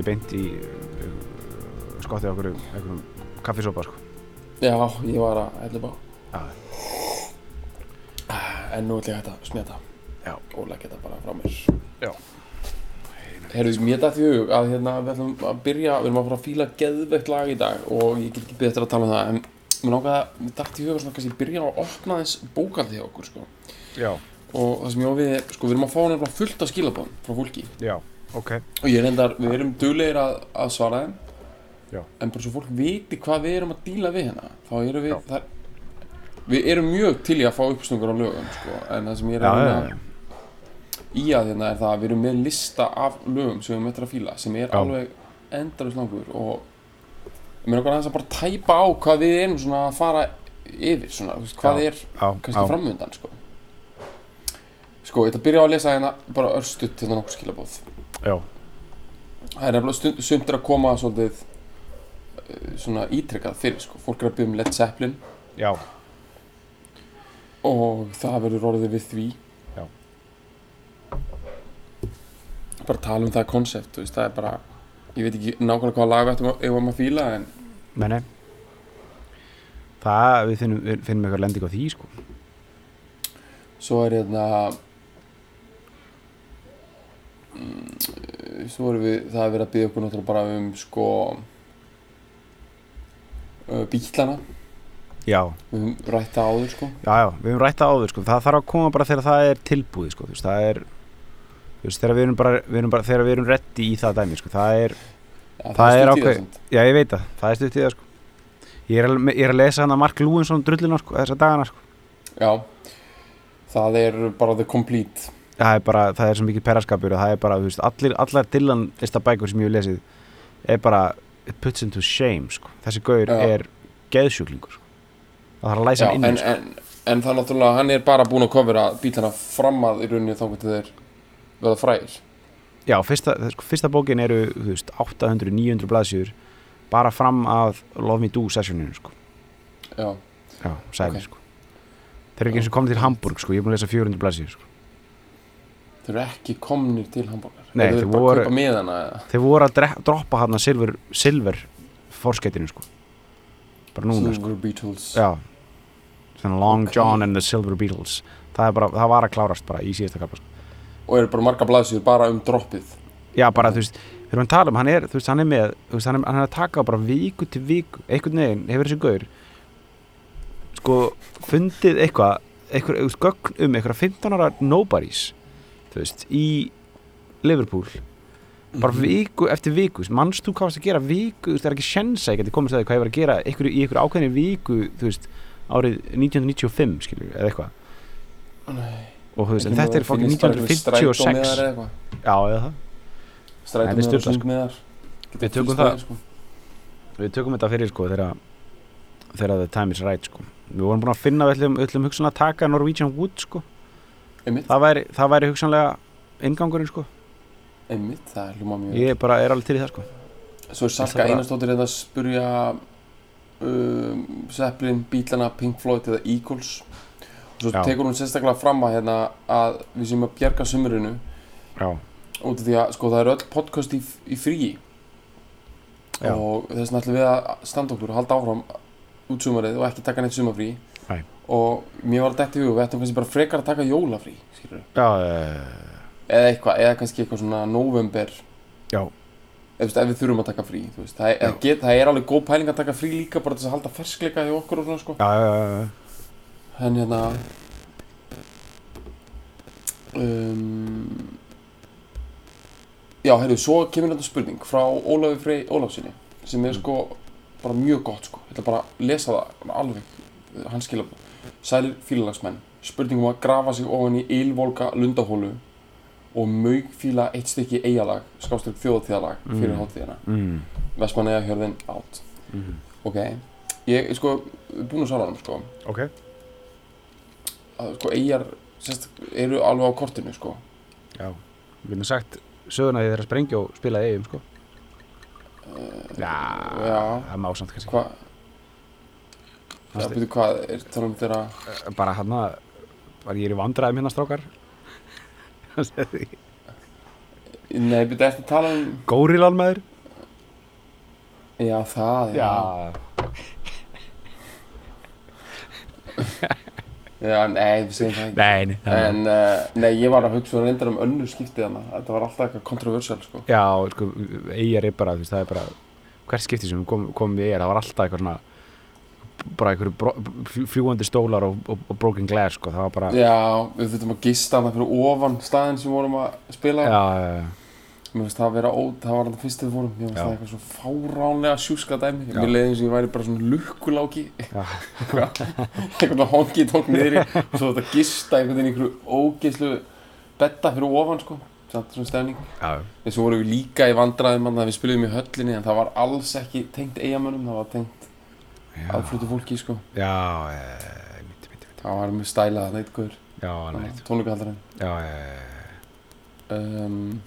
Ég beint í uh, skottið okkur einhverjum kaffisópa sko. Já, ég var að hella bá En nú ætla ég hægt að smeta Já. Og leggja þetta bara frá mér Já. Herru, mér dætti í hug að hérna við ætlum að byrja Við erum að fara að fíla geðveikt lag í dag Og ég get ekki betur að tala um það En mér náttúrulega, mér dætti í hug að svona kannski byrja að opna þess bókaldið hjá okkur sko. já, Og það sem ég á við, sko, við erum að fá nefnilega fullt af skilabóðum frá fólki já, ok. Og ég reyndar, við erum duglegir að, að svara þeim. Já. En bara svo fólk viti hvað við erum að díla við hérna Þá erum við, það, við erum mjög til í að fá uppstungur á lögum sko, En það sem ég er að reyna í að hérna er það að við erum með lista af lögum sem við erum eftir að fíla Sem er Já. alveg endalust langur Og mér er okkar aðeins að bara tæpa á hvað við erum svona að fara yfir svona, veist, Hvað Já. er kannski framöndan sko. Sko, ég ætla að byrja á að lesa hérna bara örstutt hérna nokkuð skilabóð já, Það er nefnilega stund, sumt er að koma svolítið uh, svona ítrekkað fyrir sko. Fólk er að byggja um Led Zeppelin já, og það verður orðið við því. Já. Bara tala um það konsept, þú veist, það er bara, ég veit ekki nákvæmlega hvaða lag við ættum að, að fíla en meni Það, við finnum, finnum eitthvað lending á því sko. svo er hérna, svo erum við, það er verið að byggja okkur náttúrulega bara um sko uh, bílana, Já, við höfum rætt það áður sko. já, já, við höfum rætt það áður sko. Það þarf að koma bara þegar það er tilbúið sko. þú veist, Það er þú veist, þegar við erum bara, við erum bara þegar við erum reddi í það dæmi sko. Það er, Já, Það er stutt í ákveð- já ég veit það, það er stutt í það sko. Ég er, að, ég er að lesa hann að Mark Lúinsson drullina sko, þessa dagana sko. Já, það er bara the complete það er bara, það er svo mikið peraskapur það er bara, þú veist, allir, allar Dylan listabækur sem ég hef lesið er bara, it puts into shame sko. þessi gaur Já. er geðsjúklingur sko. það þarf að læsa Já, hann en, inni sko. en, en það er náttúrulega, hann er bara búinn að kofera bílana fram að í rauninni þá hvernig þeir verða frægir já, fyrsta, sko, fyrsta bókin eru þú veist, 800-900 blaðsjur bara fram að Love Me Do sessioninu sko. Já, já, sæli Ok. sko. þeir eru ekki eins og komið til Hamburg sko. ég er búin að lesa 400 blaðsjur sko. Þeir eru ekki komnir til Hamburger Nei, Þeir þeir voru- eða þeir voru að dre- droppa hann að silver, silver forsketinu sko. bara núna sko. Silver Beatles Já Svona Long Ok. John and the Silver Beatles það, bara, það var að klárast bara í síðasta kappa sko. Og eru bara marga blaðsjur bara um droppið Já, bara þú veist, við erum að tala um hann er, veist, hann er með, veist, hann er, hann er að taka bara viku til viku, einhvern veginn hefur þessi gaur sko, fundið eitthvað eitthvað, veist, gögn um eitthvað 15 ára nobodies, þú veist í Liverpool bara Mhm. viku eftir viku mannst þú hvað varst að gera viku, þú veist, það er ekki sjensa ég geti komist að því hvað ég var að gera einhver, í einhver ákveðinni viku, þú veist árið 1995, skilur, eða eitthvað og þú veist, en þetta er fokkin finnist bara einhver 1956 strætómiðar eða eitthvað. já, eða það Strætómiðar sko. sundmiðar Við tökum það. við tökum þetta fyrir sko þegar þegar the time is right sko við vorum búin að finna við ætlum, ætlum hugsanlega að taka Norwegian Wood sko það væri, það væri hugsanlega ingangurinn sko. Einmitt, það er hljóma mjög ég bara er alveg til í það sko. Svo er bara- Einarsdóttir eða að spurja um, Zeppelin, Bílana, Pink Floyd eða Eagles. Og svo Já. tekur hún sérstaklega fram að, hérna, að við séum að bjarga sumurinu já, út af því að sko, það eru öll podcast í, í fríi. Já. og þess vegna ætlum við að standa okkur og halda áfram út sumarið og ekki taka neitt sumarfrí. Nei. Og mér var þetta í hug við ættum kannski bara frekar að taka jólafrí skilur já, uh, eða eitthvað, eða kannski eitthvað svona november já, ef við þurfum að taka frí veist, það, er, get, það er alveg góð pæling að taka frí líka bara þess að halda ferskleika hjá okkur og svona sko. Já, já, já, já. en hérna um, já, heyrðu, svo kemur þetta spurning frá Ólafi Frey Ólafsinni sem er sko bara mjög gott sko. Ég ætla bara að lesa það alveg hann skilja sælir fílalagsmenn spurningum að grafa sig ofan í ylvolga lundahólu og maugfíla eitt stykki eigalag, skástrík þjóðatíðalag fyrir Mm. hátíðina. mm. Vestmanneja hjörðin átt. Mm. Ok, ég, sko, búin að svara hann, sko, ok að, sko, eigar, sérst, eru alveg á kortinu, sko. já, við erum sagt söguna því þeirra sprengja og spilaði eigum sko já, já. það má samt kannski Hvað, já, Fannst byrju, hvað er talað um þeirra, bara hann að bara ég er í vandræðum hérna strákar nei, byrju, eftir tala um, górilan maður já, það, já. Já, nei, við segjum það ekki. nei, nei, það En, uh, nei, ég var að hugsa reyndar um önnur skiptið hana. Þetta var alltaf eitthvað kontroversial, sko. já, sko, eigjar er bara þú veist, það er bara hvert skipti sem komum kom við eigjar það var alltaf eitthvað svona bara einhverju fljúandi stólar og, og, og broken glass sko, það var bara Já, við þurftum að gista hana fyrir ofan staðinn sem vorum að spila. já, já, já. Mér finnst það að vera ó, það var þetta fyrst þegar við fórum. Mér finnst það eitthvað svo fáránlega sjúska dæmi. Mér leiði eins og ég væri bara svona lukkuláki. Eitthvað hongi tók niðri og svo þetta gista einhvern veginn í einhverju ógeðslu betta fyrir ofan, sko. Samt svona stefning. svo vorum við líka í vandræðum að við spiliðum í höllinni en það var alls ekki tengt eigamönnum, það var tengt aðflutu fólki, sko. já, e, mitt, mitt, mitt. Það var með stælað neitt guður, já, rétt. tónleikahaldarinn. já, e, Um,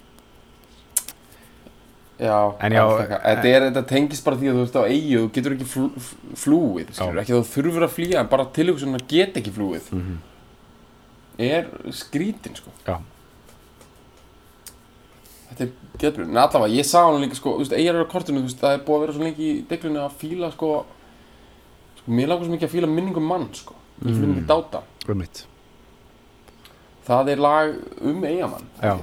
já, En já, þetta, er, þetta tengist bara því að þú ert á eigu, þú getur ekki flú, flúið, skilur, ekki að þú þurfur að flýja, en bara tilhugsun að geta ekki flúið, mm er skrítin, sko. Já. Þetta er geðbrun, en allavega, ég sá hann líka, sko, þú veist, eru á kortinu, þú veist, það er búið að vera svo lengi í deglunni að fíla, sko, mér langar svo mikið að fíla minningum mann, sko, ég fíla Mm. mikið dáta. um mitt Það er lag um eigamann. Já.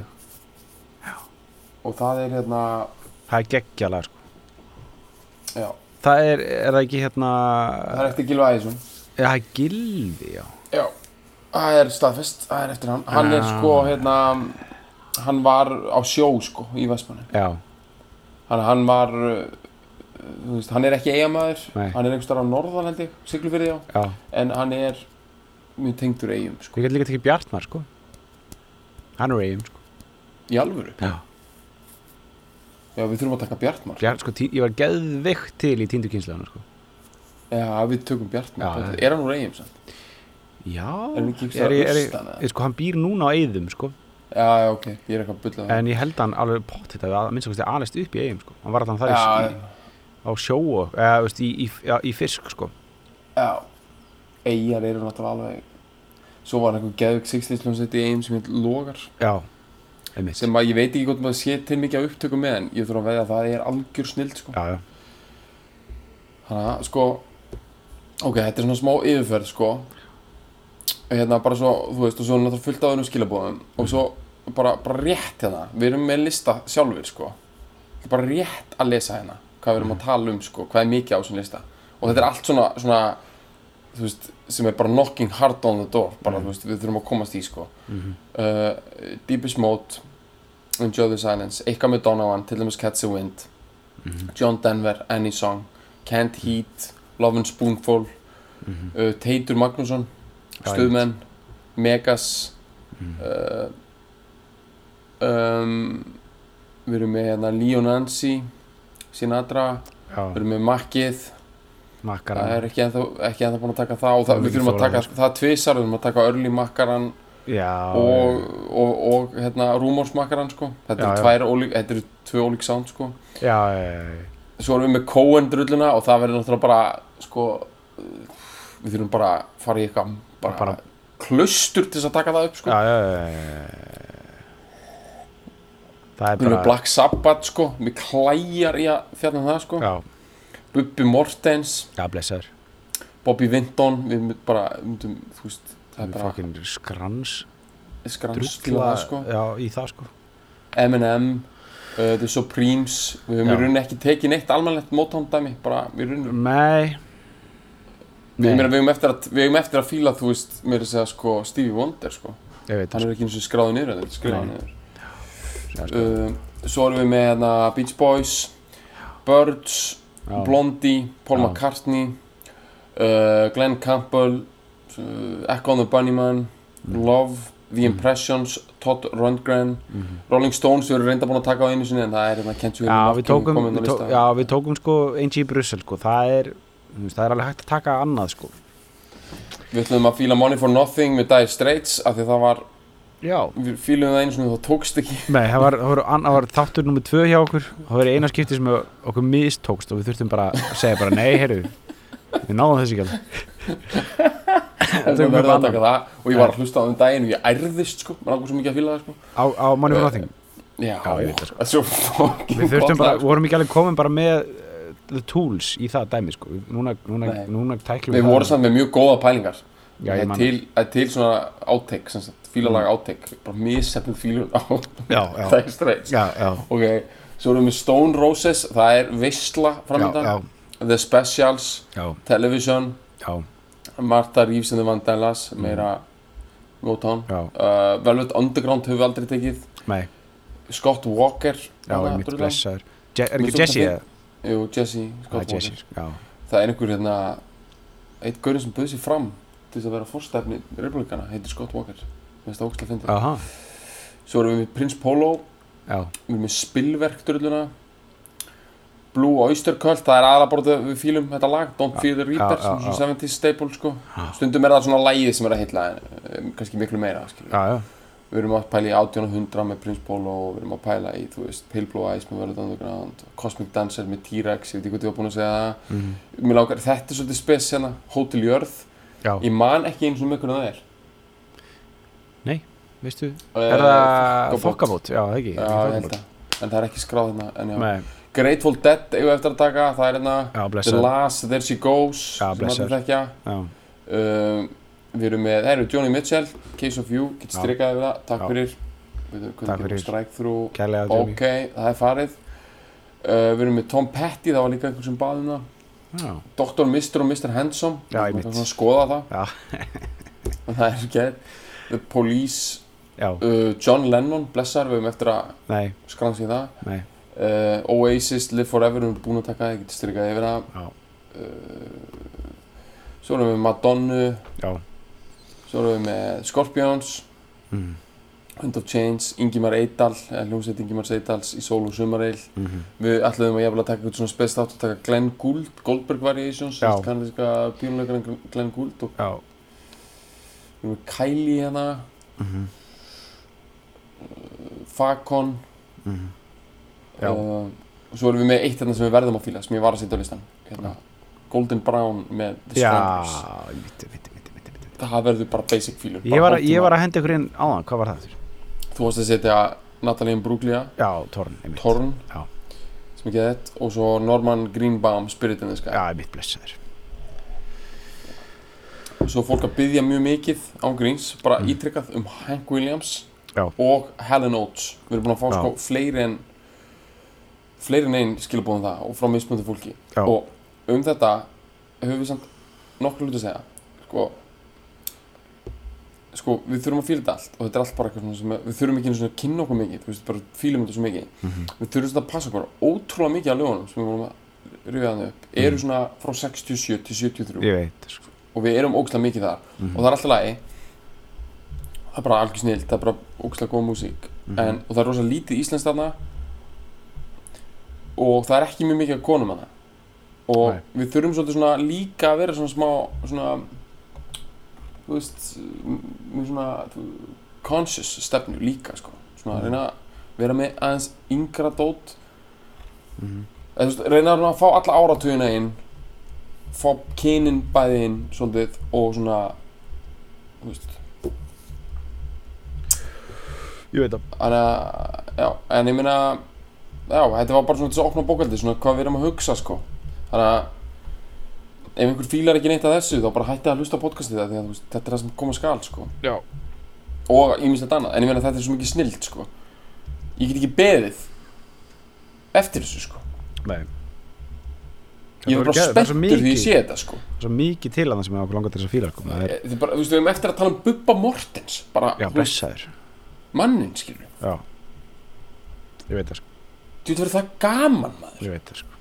Og það er hérna, það er geggjalega sko já, það er, er það ekki hérna það er eftir Gilva Ægjesson. Já, það er Gilvi, já Já, það er staðfest, það er eftir hann Hann er Já. sko, hérna Hann var á sjó, sko, í Vestmanni Já, Hann, hann var veist, hann er ekki eigamæður. Hann er einhvers staðar á norðan, held ég, Siglufirði já. Já. En hann er mjög tengdur eigum, sko. Við getum líka tekið Bjartmar, sko. Hann er eigum, sko. Í alvöru? Já, Já, við þurfum að taka Bjartmar. Bjart, sko, tí, ég var geðveikt til í tíndu kynslaðuna, sko. Já, við tökum Bjartmar. Já, já, já. Er hann úr eigum, sann? Já, Er hann ekki er, staðar ég- er, austan, eða? ég- sko, hann býr núna á eigðum, sko. Já, já, ok, ég er eitthvað að bulla En ég held hann alveg potið að að minnst að alist upp í eigum, sko. Hann var hann þar Já, í, á sjó og, eða, veist, í, í, já, í fisk, sko. Já. Eyjar eru náttúrulega alveg Svo var einhver geðvik sixlýsljónsett í eigum sem heit Logar. Já, einmitt. Sem að ég veit ekki hvort maður sé til mikið af upptökum með en ég þurfa að veðja að það er algjör snild sko. Já, já, þannig að sko ok, þetta er svona smá yfirferð sko. Hérna bara svo þú veist og svo er náttúrulega fullt af öðrum skilabóðum og svo bara, bara rétt hérna. Við erum með lista sjálfur sko. Bara rétt að lesa hérna hvað við erum að tala um sko, hvað er mikið á þessum lista og þetta er allt svona, svona þú veist, sem er bara knocking hard on the door bara, þú veist, við þurfum að komast í sko Mhm. uh, Deepest Mode Enjoy the Silence eitthvað með Donovan, til dæmis Cat's a Wind Mhm. John Denver, Any Song Can't Heat, Love and Spoonful Mhm. uh, Teitur Magnússon Já, Stuðmenn Megas Mhm. uh, um, við erum með hérna Leo Nancy Sinatra, við erum með Makkið. Makkara það er ekki ennþá, ekki ennþá búin að taka það og það, við þurfum að taka þolað, það tvisar, við þurfum að taka Early Makkaran Já, og, og, og hérna Rúmórsmakkaran sko. Þetta eru tvær ólík, þetta eru tvö ólík sound sko. Já, svo erum við með Cohen drulluna og það verður náttúrulega bara sko við þurfum bara að fara í eitthvað bara, Bara- klaustur til þess að taka það upp sko. Já, já, já, já. Það er við erum með bara Black Sabbath sko. Við klæjar í að fjalla um það sko. Já, Bubbi Mortens, já, blessaður. Bobby Vinton við myndum bara, myndum, veist það er er bara skrans skrans til það sko. Já, í það sko. Eminem uh, The Supremes. Við höfum í rauninni ekki tekið neitt almennlegt Motown dæmi bara við rauninni. Nei. Nei. meina, við, eigum eftir eftir að fíla, þú veist, mér að segja sko Stevie Wonder sko, Ég veit hann er ekki eins og skráði niður, þetta er skráði Nei. niður. Uh, svo erum við með hérna, Beach Boys, Birds, Já. Blondie, Paul Já. McCartney, uh, Glenn Campbell, uh, Echo and the Bunnyman Love, The Impressions Todd Rundgren. Rolling Stones við erum reynda búin að taka á einu sinni en það er hérna Can't You Hear Já, við tókum, sko Angie í Brussel sko, það er það er alveg hægt að taka annað sko. Við ætlum að fíla Money for Nothing með Dire Straits af því það var, Já. Við fílum það sinni og það tókst ekki. Nei, það var, það var, það var þáttur nummið tvö hjá okkur. Það var eina skipti sem okkur mistókst og við þurftum bara að segja bara nei, heyrðu við náðum þessi ekki alveg. Og ég var að hlusta á þeim daginn og ég ærðist sko, maður langar svo mikið að fíla það sko. Á, á Money for Nothing? Já, ég veit það, sko. við þurftum bara, sko. vorum ekki alveg komin bara með uh, the tools í það dæmi sko. Við- núna, núna, núna tæklum Við vorum samt með mjög góða pælingar Já, Það er til, það er til svona sagt, fílalag áttek bara missefnum fílun á. Dire Straits. Ok, svo erum við Stone Roses, það er Veistla já, framöndan The Specials, já, Television já, Martha Reeves and the Vandellas meira Motown. Uh, Velvet Underground höfum við aldrei tekið. Nei. Scott Walker já, einmitt drullan. blessaður. Je- er ekki Jesse? Jú, Jesse, er Walker. Jesse, Það er einhver hérna eitt gaurinn sem bauð sér fram til þess að vera fórstæfni republikana heitir Scott Walker. Mér finnst það ógæslega fyndið. Aha, Svo erum við með Prince Polo já, Við erum með Spillverk drulluna Blue Oyster Cult Það er það við fílum þetta lag Don't Fear the Reaper já, já, Svona 70s staple sko. Stundum er það svona lagið sem er að hitla en um, kannski miklu meira Við erum að pæla í 1800 með Prince Polo Við erum að pæla í, veist, Pale Blue Eyes með Velvet Underground Cosmic Dancer með T-Rex Ég veit ekki hvað ég var búinn að segja mhm, Mér langar, þetta er svolítið spes hérna Hotel Jörð já, Ég man ekki eins og með hvernig það er veistu Eh, Er það þokkabót? Já, það ekki Já, ég held það. En það er ekki skráð hérna En já. Nei, Grateful Dead eigum við eftir að taka Það er hérna The Last, There She Goes Já, Já, um, Við erum með, það eru Johnny Mitchell Case of You, getur strikað yfir það. Takk Já. fyrir. Takk fyrir. Ok, það er farið. Uh, Við erum með Tom Petty, það var líka einhver sem baði um það Dr. Mr. og Mr. Handsome. Já, svona að skoða það. Það er ekki The Police, uh, John Lennon, blessar Við höfum eftir að skransi það. Nei. Uh, Oasis, Live Forever, við erum búin að taka það, ég geti strikað yfir það. Uh, Svo erum við Madonna. Já, Svo erum við með Scorpions. Mhm, Wind of Change, Ingimar Eidal eða hljómsveit Ingimar Eidals í Sól og Sumareil mhm. Við ætlaðum að að taka eitthvað svona spes þátt að taka Glenn Gould, Goldberg Variations Já. kannadíska pínuleikarinn Glenn Gould og Já, við erum með Kylie hérna. Mhm, Fakon mhm. Já. uh, og svo erum við með eitt hérna sem við verðum að fíla sem ég var að setja á listan hérna, Golden Brown með The Já, Stranglers mitt, mitt, mitt, mitt, mitt það verður bara basic fílur Ég var, að- ég var að henda ykkur inn áðan, hvað var það þurr? Þú varst að setja Natalie Imbruglia Já, Torn, einmitt. Torn. Já. sem ekki þetta og svo Norman Greenbaum Spirit in the Sky. Já, mitt blessaður. Svo fólk að byggja mjög mikið án gríns, bara Mm. ítrykkað um Hank Williams Já. og Helen Oates. Við erum búin að fá sko fleiri en fleiri en einn skilabóðum það og frá mismunandi fólki. Og um þetta höfum við samt nokkur hluti að segja. Sko sko við þurfum að fíla þetta allt og þetta er allt bara eitthvað sem við þurfum ekki svona að kynna okkur mikið þú veist bara fílum þetta svo mikið Mhm. við þurfum svona að passa okkur ótrúlega mikið af lögunum sem við vorum að rifja þannig upp eru Mhm. svona frá 67 til 73 Ég veit, sko og við erum ógslag mikið þar Mhm. og það er alltaf lagi það er bara algjör snill, það er bara ógslag góð músík Mhm. en, og það er rosa lítið íslenskt þarna og það er ekki mjög mikið af konum þarna og Nei. við þurfum svona líka að vera svona smá svona þú veist með svona þú- conscious stefnu líka sko. Svona að Mhm. reyna að vera með aðeins yngra dót. Mhm. eða þú veist, reyna að fá alla áratugina inn fá kynin bæði inn svolítið og svona þú veist. Ég veit það. Þannig að, já, en ég meina Já, þetta var bara svona þess að opna bókaldi Svona hvað við erum að hugsa, sko. Þannig að Ef einhver fílar ekki neitt að þessu Þá bara hætti að hlusta á podcastið það Því að þú veist, þetta er það sem koma skal, sko. Já. Og ímislegt annað. En ég meina þetta er svo mikið snilt, sko. Ég get ekki beðið Eftir þessu, sko. Nei. Ég er bara Það er svo spenntur því ég sé þetta, sko. Svo mikið til að það sem ég okkur langar til þess að fíla sko. Það er, Þið bara, Þú veist, við erum eftir að tala um Bubba Mortens Bara, Já, blessaður. mannin, skilur Já. Ég veit það sko. Þú veit, verður það gaman, maður? Ég veit það sko.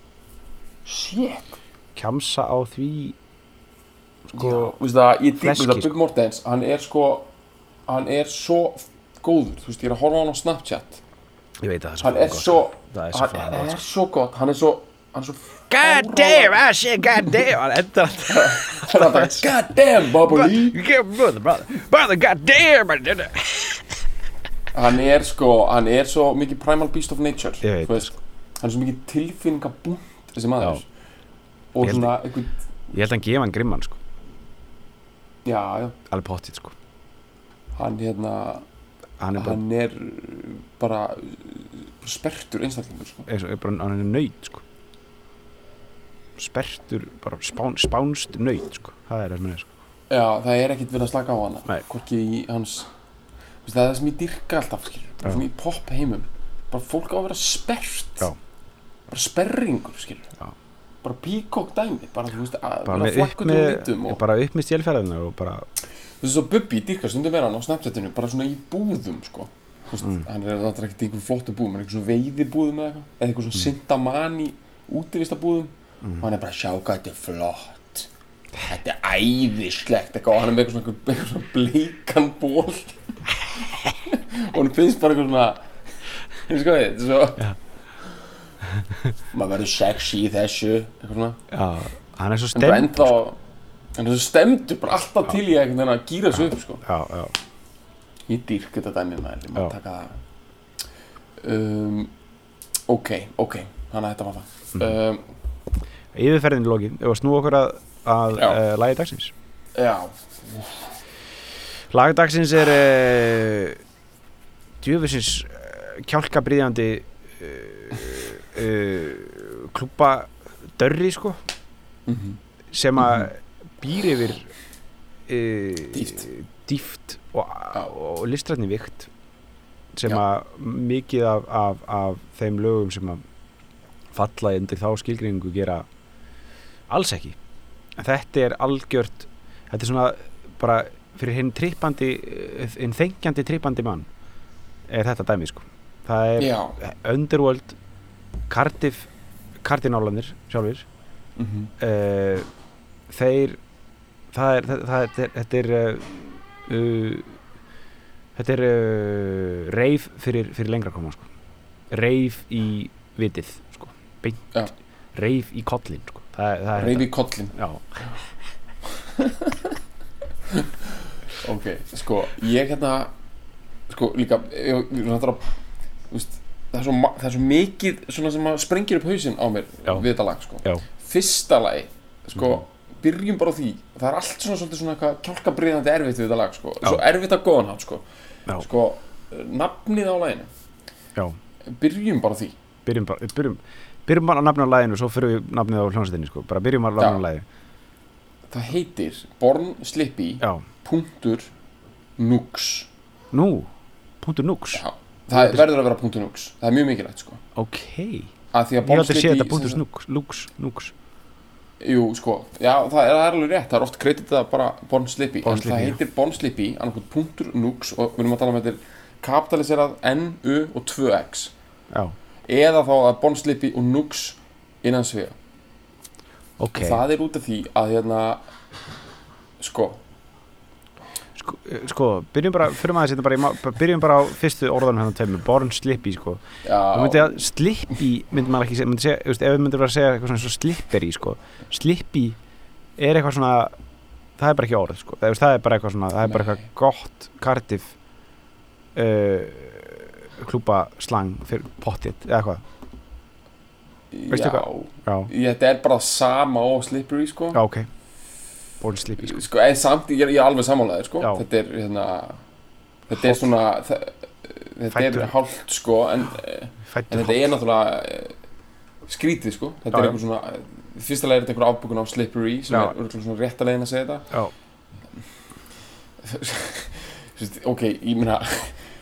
Shit Kjamsa á því sko, Þú veist það, ég dýr, Fleski, það, sko. Bubbi Mortens, hann er sko hann er svo góður, þú veist, ég er að horfa á hann á Snapchat. Ég veit að það hann er svo, er svo hann er svo gott hann er svo, hann er svo God damn, I said god damn. Hann endar alltaf God damn, Bubbly brother, brother, brother, god damn hann er sko, hann er svo mikið primal beast of nature hann er svo mikið tilfinningabúnt þessi maður. Og Ég svona einhvern, ég held að hann gefa hann grimman sko já, já, alveg pottit sko hann hérna hann er bara, hann er bara sperrtur einstaklingur sko. eins og, er bara hann er nöyt sko sperrtur, bara spán, spánst nöyt sko, það er það sem hann er sko já, það er ekkert verið að slaka á hana Nei. hvorki í hans þú veist, það er það sem ég dyrka alltaf skilur, bara Já. svona í pop heimum bara fólk á að vera sperrt Já. bara sperringur skilur Já. Bara píkokk dæmi bara veist að bara og bara upp með stjálfæðina og bara, þú veist svo Bubbi dyrka stundum er hann á Snapchatinu bara svona í búðum sko veist, Mm. hann er náttúrulega ekkert í einhverjum flottum búðum er eitthvað svona veiðibúðum eða eitthvað eða eitthvað svona Mm. sindaman í útivistabúðum og hann er bara sjá hvað þetta er flott þetta er æðislegt eitthvað og hann er með eitthvað svona, eitthvað svona bleikan ból og hann finnst bara eitthvað svona þú veist hvað þetta er svo. Maður verður sexy í þessu já, hann er svo en stemd ennþá hann er svo stemdur bara alltaf til í einhvern veginn að gýra þessu upp sko. Já, já, Ég dýrk þetta dæmi maður, ég Já. taka það. Um, Ok, ok, þannig að þetta var það. Mhm. um, yfirferðin í lokin, ef að snú okkur að, að Já. uh, lagi dagsins? Já, lag dagsins er uh, djöfusins uh, kjálkabriðjandi uh, uh, klúpa dörri sko mm sem að býr yfir uh, Dýpt. dýft og, og listrætni vikt sem að mikið af, af, af þeim lögum sem að falla undir þá skilgreiningu gera alls ekki. En þetta er algjört þetta er svona bara fyrir hinn trippandi hinn þengjandi trippandi mann er þetta dæmi sko. Það er já. Underworld Cardiff kardinálanir sjálfur mm uh, þeir það er, það, það, er þetta er uh, uh, þetta er uh, reif fyrir, fyrir lengra koma sko. reif í vitið sko. beint reif í kollin sko. það, það er Reyfi kollin já, Ok, sko, ég hérna Sko, líka ég, ég, náttúrulega, þú veist, það, er svo, það er svo mikið svona sem að sprengir upp hausinn á mér Já. við þetta lag, sko. Já, Fyrsta lagi, sko Mhm. byrjum bara á því. Það er allt svona svolítið svona eitthvað kjálkabriðandi erfitt við þetta lag, sko. Svo erfitt að góðan hátt, sko. Sko, nafnið á laginu. Já. byrjum bara á því. Byrjum bara byrjum, byrjum bara á nafnið á læginu og svo fyrir við nafnið á hljómsveitinni sko. bara byrjum bara á nafnið á læginu það heitir Born Slippy já, punktur Nux. Nú, punktur núks Já, það verður að vera punktur Nux það er mjög mikilvægt sko. Ok, að að ég Born aldrei sé þetta punktur sem- núks, núks, núks. Jú sko, já það er, það er alveg rétt. Það er oft kreditað bara Born Slippy en það heitir Born Slippy annarkot punktur Nux og við erum að tala um þetta er kapitaliserað N, U og 2X já, eða þá að Born Slippy og Nux innan svega ok. Það er út af því að hérna sko, sko, eh, sko, byrjum bara, fyrir maður þetta bara byrjum bara á fyrstu orðanum hérna tveimur, Born Slippy sko. Já, og myndi að Slippy myndi maður ekki segja, myndi segja, ef við myndum að segja eitthvað svona svo Slippery sko, Slippy er eitthvað svona það er bara ekki orð sko, það, það er bara eitthvað svona það er bara eitthvað gott Cardiff uh, klúpa slang fyrir pottið, eða hvað veistu hvað? já, þetta er bara sama og Slippery sko. Já, ok Born Slippy sko, sko, en samt, ég ég er alveg sammálaðir sko. Þetta er hérna þetta er svona þetta er hálft sko en, en þetta er náttúrulega eh, skrítið sko. Þetta Já, er einhver svona fyrsta leið er þetta einhver afbúkun á Slippery sem Já. er svona rétta leiðin að segja þetta. Ok, ég meina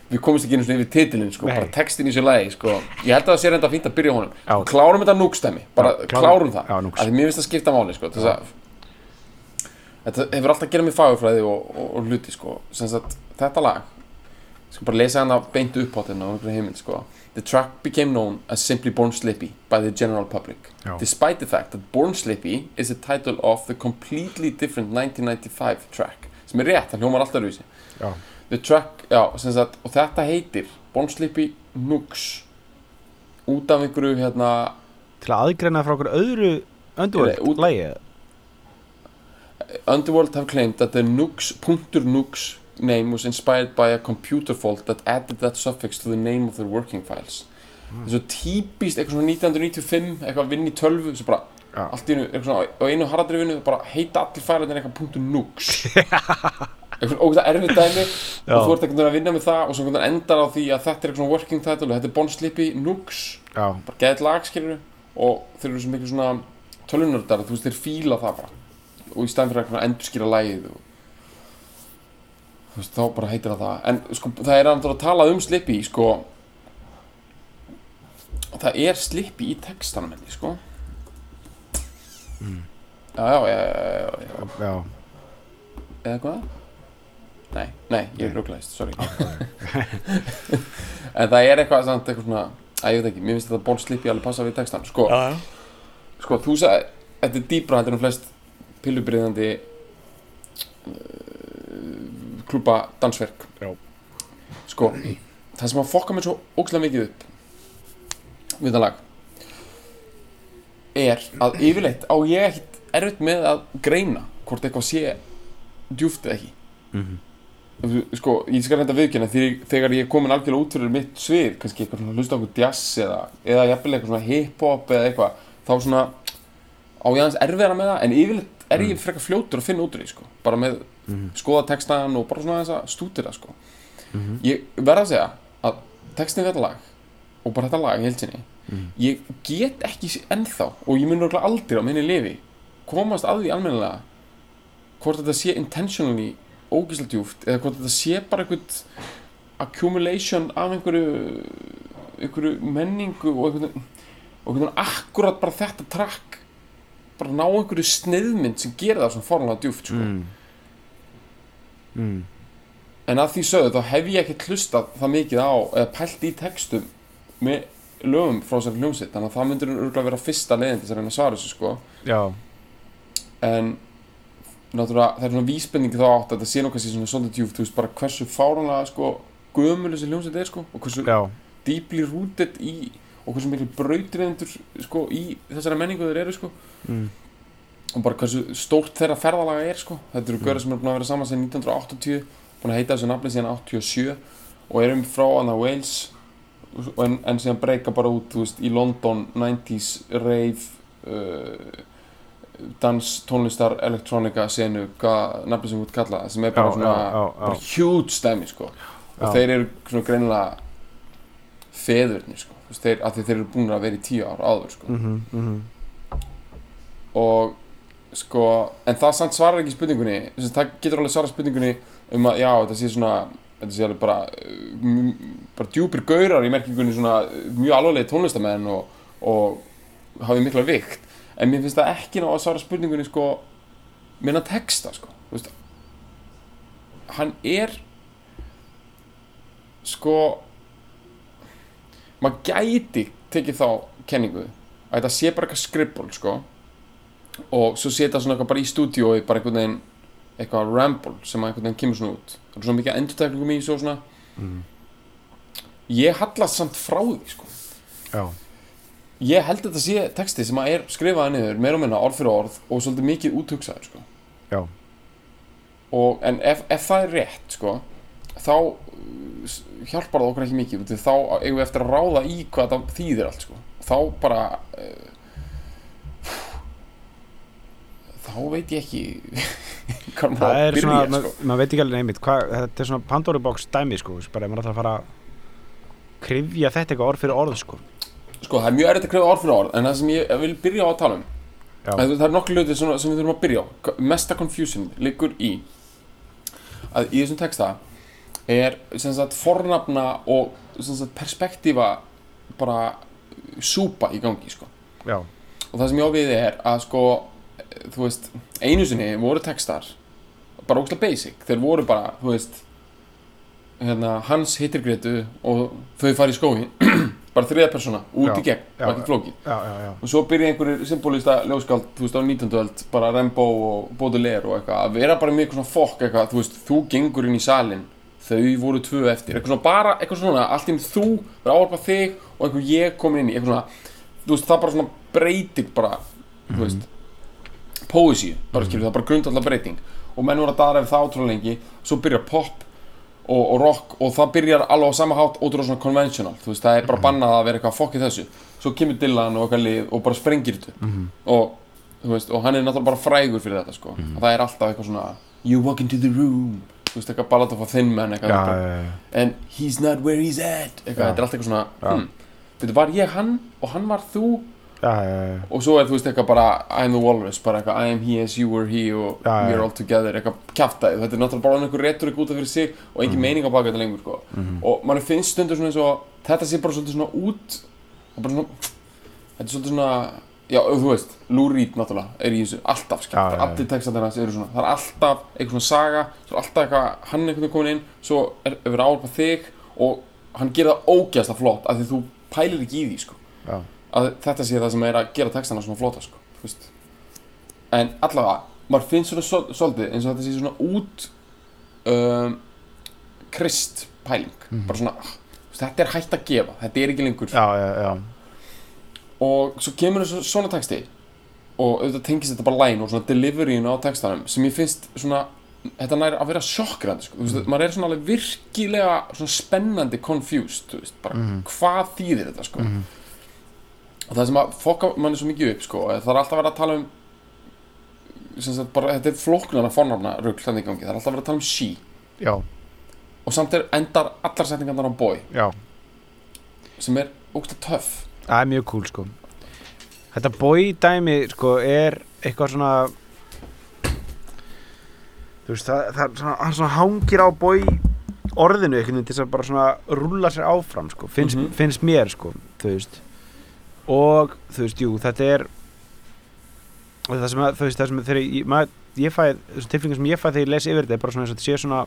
við komumst ekki einu svona yfir titilinn sko, Nei. bara textin í sér lagi sko. ég held að það sé reynda fínt að byrja honum. Já. klárum þetta núkstæmi, bara klárum, það. Að því mér finnst það skipta máli sko, þess að þetta hefur alltaf að gera með fagurfræði og, og, og hluti sko, sem sagt þetta lag sko bara lesa hana beint upp á þetta einhverju heimild sko. The track became known as simply Born Slippy by the general public. Já. despite the fact that Born Slippy is the title of the completely different 1995 track sem er rétt, það hljómar alltaf rúsi. The track, já, sem sagt og þetta heitir Born Slippy Nooks út af einhverju hérna Til að aðgreina frá okkur öðru Nei, Underworld út- lægi Underworld have claimed that the Nooks name was inspired by a computer fault that added that suffix to the name of their working files. Það er svo típist eitthvað svona 1995 eitthvað að vinna í tölvu sem bara Já. allt í einu, eitthvað svona á einu harðadrifinu bara heita allir fælarnir eitthvað punktur Nooks eitthvað ógæðlega erfið dæmi Já. og þú ert veginn að vinna með það og svo endar á því að þetta er eitthvað svona working title þetta er Bon Slippy Nooks Já, bara geðið lag skilur og þeir eru svo miklu svona tölunördar þú veist þeir fíla það bara og í stæðan fyrir að endurskýra lagið og þú veist þá bara heitir það það. En sko það er að tala um Slippy sko. Og það er Slippy í textanum henni sko. Mm. já já já já já, já. já, eða hvað? Nei, nei, ég er rúglæðist, sorry. En það er eitthvað samt eitthvað svona að ég veit ekki, mér finnst þetta Bon Slippy alveg passa við textan sko, já. sko þú sagði þetta er dýbra heldur en flest pillubriðandi uh, klúpa dansverk Já. sko það sem að fokka mér svo ógæslega mikið upp við það lag er að yfirleitt á ég ekkert erfitt með að greina hvort eitthvað sé djúft eða ekki Mhm. sko, ég skal reynda viðkjöna þegar ég er komin algjörlega út fyrir mitt svið kannski eitthvað svona hlusta eitthvað jazz eða, eða jafnvel eitthvað svona hip-hop eða eitthvað þá svona á ég aðeins erfiðara með það en yfirleitt er ég frekar fljótur að finna út úr því sko bara með Mhm. skoða textan og bara svona þess að stútira sko Mhm. ég verða að segja að textin þetta lag og bara þetta lag í heilsinni Mhm. ég get ekki ennþá og ég mun örugglega aldrei á minni lifi komast að því almennilega hvort þetta sé intentionally ógíslega djúft eða hvort þetta sé bara eitthvað accumulation af einhverju einhverju menningu og einhvern einhvern akkurat bara þetta track bara ná einhverju sniðmynd sem gerir það svona fórlega djúft sko. Mm. Mm. en að því sögðu þá hef ég ekki hlustað það mikið á eða pælt í textum með lögum frá þessari hljómsitt þannig að það myndur örgulega vera fyrsta leiðin til þess að reyna að svara þessu sko Já, en náttúrulega það er svona vísbendingi þá átt að þetta sé nokkað sér svona svolítið djúft þú veist bara hversu fáránlega sko gömul þessi hljómsitt er sko og hversu já, deeply rooted í og hversu miklu brautriðendur sko í þessari menningu þeir eru sko. Mm. og bara hversu stórt þeirra ferðalaga er sko. Þetta eru görður sem eru búin að vera saman sem 1980 búin að heita þessu nafni síðan 87 og erum frá hana Wales og en, en síðan breyka bara út veist, í London 90s rave uh, dans, tónlistar, elektrónika senu, nafni sem þú út kalla það sem er bara Já, svona já, já, bara huge stæmi sko. Og þeir eru svona greinilega feðurnir sko veist, þeir, að þeir eru búin að vera í tíu ár áður sko. Mhm, mhm. og sko, en það samt svarar ekki spurningunni þess að það getur alveg svarað spurningunni um að já, þetta sé svona þetta sé alveg bara uh, bara djúpir gaurar í merkingunni svona uh, mjög alvarlega tónlistamenn og, og hafið mikla vikt. En mér finnst það ekki ná að svara spurningunni sko, minna texta sko, veist hann er sko maður gæti tekið þá kenningu að þetta sé bara eitthvað skribbul sko. Og svo setja svona eitthvað bara í stúdíói bara einhvern veginn eitthvað ramble sem að einhvern veginn kemur svona út. Það er svona mikið endurtæklingum í og svona. Mm. ég hallast samt frá því sko. Já, ég held að þetta sé texti sem að er skrifaði niður meira og minna orð fyrir orð og svolítið mikið úthugsaður sko. Já, og, en ef, ef það er rétt sko þá uh, hjálpar það okkur ekki mikið því þá eigum við eftir að ráða í hvað það þýðir allt sko. Þá bara uh, þá veit ég ekki hvað maður byrja svona, sko. maður mað veit ekki alveg hvað, þetta er svona Pandora box dæmi sko, bara ef maður ætlar að fara að krifja þetta eitthvað orð fyrir orð sko. Sko það er mjög erfitt að krefða orð fyrir orð en það sem ég vil byrja á að tala um það, það er nokkuð hluti sem, sem við þurfum að byrja á. Mesta confusion liggur í að í þessum texta er sem sagt fornafna og sem sagt perspektífa bara súpa í gangi sko. Já, og það sem ég á við er að sko þú veist, einu sinni voru textar bara ógæslega basic, þeir voru bara þú veist hérna, hans hittir Gretu og þau fara í skógin bara þriða persóna, út Já, í gegn, já, ekki flókið já, já, já, og svo byrja einhverjir symbolista ljóskald þú veist á 19. öld, bara Rembo og Baudelaire og eitthvað, að vera bara eitthvað svona fokk eitthvað, þú veist, þú gengur inn í salin þau voru tvö eftir, eitthvað svona bara eitthvað svona, allt inn þú, vera áarpa þig og eitthvað ég komin inn í, eitthvað svona þú veist, það bara svona breytir bara þú veist, poesíu bara skilur, það er bara grundallar breyting. Og menn voru að dara ef það átrúlega lengi svo byrjar pop og, og rock og það byrjar alveg á sama hátt ótrúlega svona conventional, þú veist, það er bara bannað að vera eitthvað fokkið þessu, svo kemur Dylan og eitthvað lið og bara sprengir þetta og þú veist, og hann er náttúrulega bara frægur fyrir þetta sko, og þú veist, eitthvað ballad of a thin man, eitthvað. And he's not where he's at eitthvað, þetta er alltaf eitthvað svona hmm, veitu, var ég hann og hann var þú? Og svo er þú veist eitthvað bara I'm the walrus, bara eitthvað I am he as you were he og Já, we já. are all together eitthvað kjaftaði, þetta er náttúrulega bara einhver retorik út af fyrir sig og engin meining á baka þetta lengur sko. og mann finnst stundur svona eins og þetta sé bara svolítið svona út er bara svona þetta er svolítið svona já, þú veist, Lou Reed náttúrulega er í þessu alltaf, já. allir textandir hans eru svona, það er alltaf eitthvað svona saga svo er alltaf eitthvað, hann er einhvern veginn komin inn svo er er verið áhrif þig og hann gerir það ógeðslega flott af því þú pælir ekki í því, sko Já. að þetta sé það sem er að gera textana svona flotta sko, þú veist. en allavega, maður finnst svona svol- svolítið eins og þetta sé svona út um, krist pæling bara svona, ah, þetta er hægt að gefa þetta er ekki lengur já, já, já. Og svo kemur þessu svona texti og auðvitað tengist þetta bara line og svona deliveryin á textanum sem ég finnst svona þetta nær að vera sjokkrandi sko. mm. veist, maður er svona alveg virkilega svona spennandi confused veist, bara hvað þýðir þetta sko. og það sem að fokka manni svo mikið upp sko, það er alltaf verið að tala um sagt, bara, þetta er flóknarna í gangi, það er alltaf verið að tala um she já, og samt er endar allar setningarnar á boy já. sem er ógst töff Það er mjög cool sko Þetta boy dæmi sko er eitthvað svona Þú veist það, það svona, hann svona hangir á boy orðinu veginn til þess að bara svona rúlla sér áfram sko finnst, Mhm. finnst mér sko þú veist og þú veist jú þetta er það sem að þú veist það sem þegar ég, maður, ég fæ þessum tilfengum sem ég fæ þegar ég les yfir þetta er bara svona eins og þetta sé svona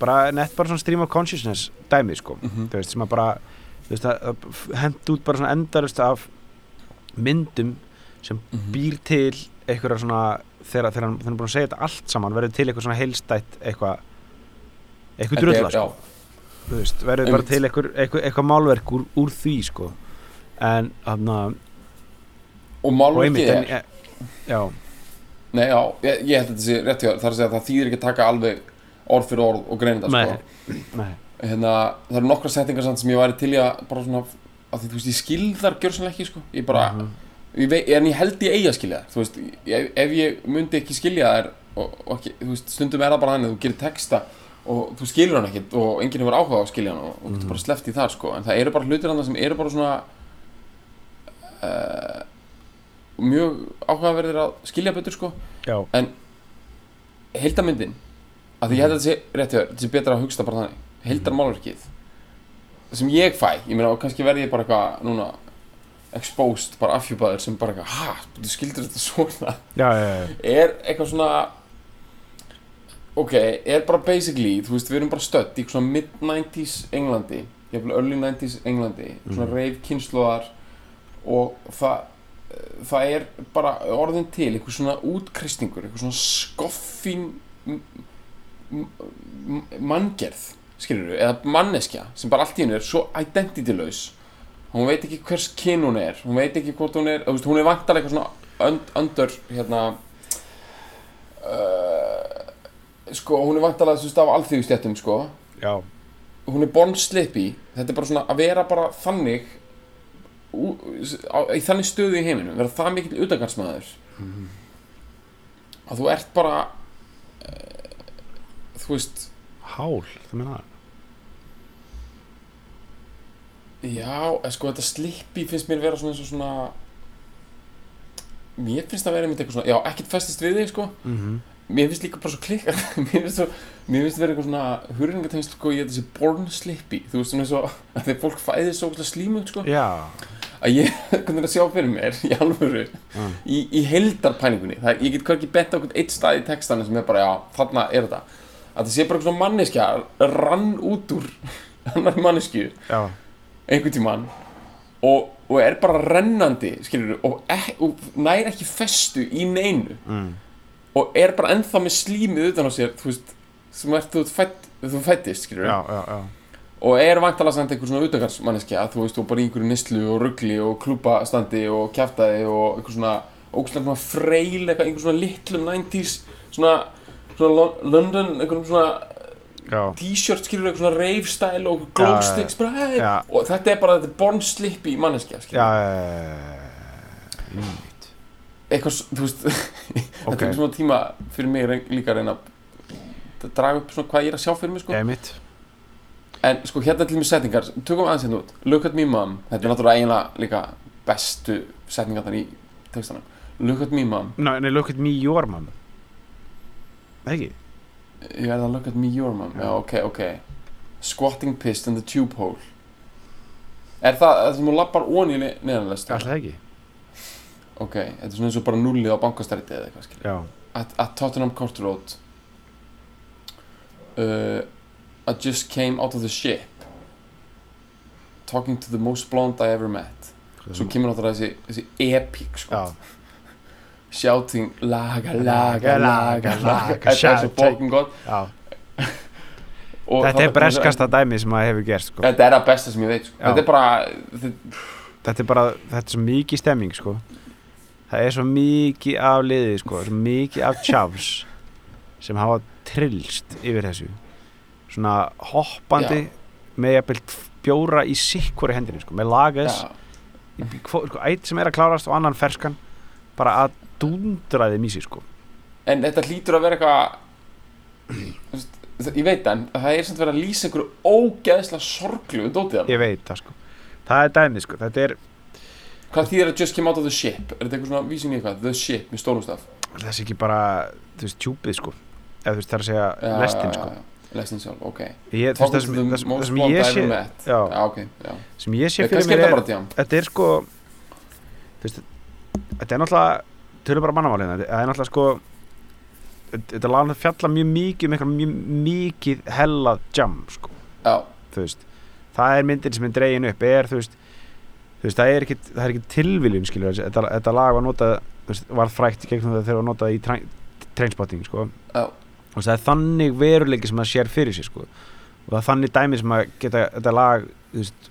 bara nett bara svona stream of consciousness dæmi sko Mhm. þú veist, sem að bara að, að hent út bara svona endarust af myndum sem Mhm. býr til einhverja svona þegar, hann, er búin að segja þetta allt saman verður til eitthvað svona heilstætt eitthvað eitthvað drulla sko, verður bara til eitthvað, eitthvað, eitthvað málverk úr, úr því sko en hann og og málverkið er en, já, Nei, já, ég, ég held að þetta sé rétt hjá. Það er að segja að það þýðir ekki að taka alveg orð fyrir orð og greina Nei. sko. nei, Hérna, það eru nokkra settingar sem ég væri til í að bara svona, að því, þú veist, ég skil þar gjörsanlega ekki, sko. Ég bara, Mhm. ég vei, en ég held ég eigi að skilja þær, þú veist, ef, ef ég myndi ekki skilja þær og, og ekki, þú veist, stundum er það bara þannig að þú gerir texta og þú skilur hann ekkert og enginn hefur áhuga á að skilja hann og, og getur bara sleppt í þar, sko. En það eru bara hlutir hann sem eru bara svona uh, mjög áhugaverðir að skilja betur, sko já, heildamyndin að því ég held að þetta sé rétt hjá þér, þetta sé betra að hugsta bara þannig heildarmálverkið sem ég fæ, ég meina og kannski verði ég bara eitthvað núna exposed, bara afhjúpaður sem bara eitthvað, ha, þú skildur þetta svona? Já, já, já, er eitthvað svona ok, er bara basically þú veist, við erum bara stödd í svona mid-90s Englandi, jafnvel early 90s Englandi, svona Mhm. reif kynnslóðar og það það er bara orðin til eitthvað svona útkristingur, eitthvað svona skoffin m- m- m- manngerð skilur við, eða manneskja sem bara allt í hennu er svo identitylaus hún veit ekki hvers kyn hún er. Hún veit ekki hvort hún er, þú veist, hún er vantarlega eitthvað svona und, under hérna uh, sko, hún er vantarlega þú veist af alþjóðstjættum sko. Já, hún er born slippy. Þetta er bara svona að vera bara þannig ú, á, í þannig stöðu í heiminum. Vera það mikill utangarsmaður að þú ert bara uh, þú veist hál það meina það já, sko þetta slippy finnst mér vera svona eins og svona mér finnst það vera einmitt eitthvað svona já, ekkert festist við þig sko. Mm mér finnst líka bara svo klikka mér finnst, finnst vera eitthvað svona hurringatengsl sko, ég þetta sé born slippy þú veist svona eins og að þegar fólk fæðir svo slímug sko. Já, að ég hvernig að sjá fyrir mér í alvöru Mm. í, í heildarpælingunni. Það, ég get hverki bent á einhvern eitt stað í textanu sem er bara já, þarna er þetta að það sé bara svona manneskja rann út úr annar mannesku einhvern tímann og, og er bara rennandi skilur og, ek, og nær ekki festu í neinu. Mm, og er bara ennþá með slímið utan á sér þú veist, sem ert þú fætt þú fættist, skilur já, já, já, og er vantalega samt einhver svona utakarsmanneskja þú veist, og bara í einhverju nýslu og ruggli og klúpastandi og kjaftaði og einhver svona ógustlega svona freil eitthvað, einhver svona litlum 90s svona, svona Lo- London einhverjum svona já, t-shirt skilur eitthvað svona rave style og glow sticks bara, hey. Og þetta er bara, þetta er born manneskja skilur, já, einmitt. eitthvað, þú veist þetta Ok. er svona tíma fyrir mig líka að reyna að draga upp svona hvað ég er að sjá fyrir mig sko. einmitt, en sko hérna til mér setningar tökum aðeins hérna út, look at me mom. Þetta er náttúrulega eiginlega líka bestu setningar þar í textanum. Look at me mom, no, nei, look at me, your mom ekki, er að look at me your mom. Já, ok, ok squatting pissed in the tube hole. Er það það sem hún lappar onni neðanlest alltaf ekki. Ok, þetta er svona eins og bara nullið á bankastræti eða eitthvað skilur já, at, at Tottenham Court Road. Uh, I just came out of the ship. Talking to the most blonde I ever met. Svo kemur náttúrulega þessi, þessi epic sko. já, shouting laga, laga, laga, laga þetta er svo fókin gott. Já. Þetta er breskasta dæmi sem að hefur gerst sko. þetta er að besta sem ég veit sko. Já. þetta er bara þetta, er bara, þetta er svo mikið stemming sko. það er svo mikið af liði sko, svo mikið af tjafs sem hafa trillst yfir þessu. Svona hoppandi með jafnvel bjóra í sikkvori hendinni sko, með lagas já, sko, eitt sem er að klárast og annan ferskan. Bara að dundra þeim í sig sko. en þetta hlýtur að vera eitthvað það- ég veit það en það er samt verið að lýsa einhverju ógeðslega sorglu dótið þarna. ég veit það sko. Það er dæmið sko, þetta er Hvað þýðir að just came out of the ship? Er þetta eitthvað svona vísin í eitthvað? The ship, með stórum staf þessi ekki bara, þú veist, tjúpið sko. Eða þú veist, það er að segja lestin sko. Lestin sjálf, ok. Ég, þú veist, það to the það sem, það most blonde ég I sé ever met. Já, ok, já. Sem ég sé fyrir mér er er þetta er sko þú veist, þetta er náttúrulega tölum bara mannamálið það er náttúrulega sko þetta lána að fjalla mjög mikið um eitthvað mjög mikið hella jam sko, veist það er myndin sem er dregin upp er þú veist, þú veist það er ekki, það er ekki tilviljun skilur, þetta, þetta lag var notað var frækt gegnum það þegar var notað í trainspotting sko. Og það er þannig veruleiki sem það sér fyrir sér sko. og það er þannig dæmi sem að geta þetta lag þú veist,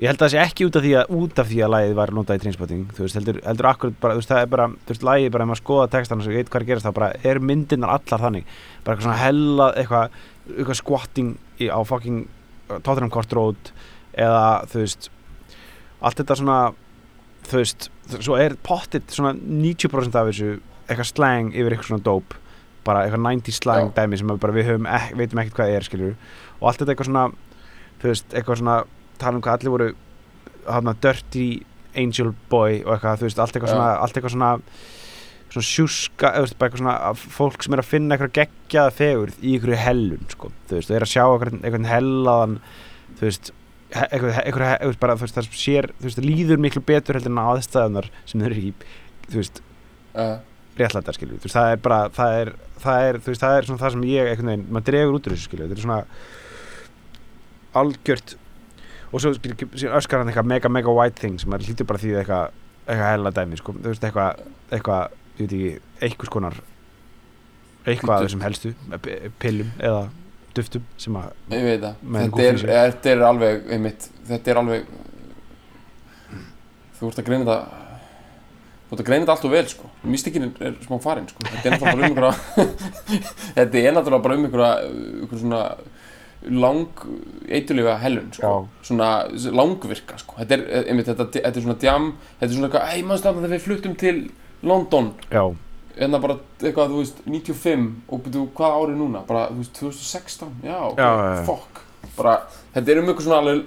ég held að það sé ekki út af því að út af því að lagið var notað í trainspotting. Þú veist, heldur, heldur akkurat bara, þú veist, það er bara þú veist, lagið bara, ef maður skoða textan og svo veit hvað er gerast þá bara er myndirnar allar þannig. Bara eitthvað svona hella, eitthvað eitthvað squatting í, á fucking uh, Tottenham Court Road eða þú veist allt þetta svona þú veist, svo er pottit svona 90% af þessu eitthvað slang yfir eitthvað svona dope. Bara eitthvað 90 slang dæmi sem bara við höfum veitum ekkert hvað er skilur og allt þetta eitthvað svona þú veist, eitthvað svona tala um hvað allir voru hana dirty angel boy og eitthvað, þú veist, allt eitthvað Já. svona allt eitthvað svona svona sjúska, eða þú eitthvað svona fólk sem er að finna eitthvað geggjaða fegurð í einhverju hellun, sko, þú veist, og er að sjá eitthvað hellaðan, þú veist eitthvað, eitthvað, eitthvað bara, þú veist, það sér þú veist, líður miklu betur heldur en aðstæðunar sem þau eru í, þú veist, uh, réttlættar skilju, þú veist, það er bara það er, það er, þú veist, það er svona það sem ég einhvern veginn, maður dregur út úr þessu skilju, þetta er svona algjört og svo öskar hann eitthvað mega mega white thing sem hlýtur bara því eitthvað eitthvað hella dæmi, sko, þú veist, eitthvað eitthvað, ég veit ekki, eitthvað af Duft. þessum helstu p- pillum eða duftum sem að, ég veit það. Menn þetta er, þetta er alveg, einmitt Þetta er alveg Þú ert að greina þetta Þú ert að greina þetta allt og vel, sko. Mystikinn er, er smá farin, sko. Þetta er náttúrulega bara um einhverja Þetta er náttúrulega bara um einhverja einhverja svona lang eitulega hellun, sko. Svona langvirka, sko. Þetta er, einmitt, þetta, þetta er svona djam þetta er svona eitthvað, ei, maður stafna þegar við fluttum til London? Já, en það bara eitthvað, þú veist, 95 og byrju, hvað árið núna, bara, þú veist, 2016 já, ok, Já, já, já. fuck. Bara, þetta er um eitthvað svona alveg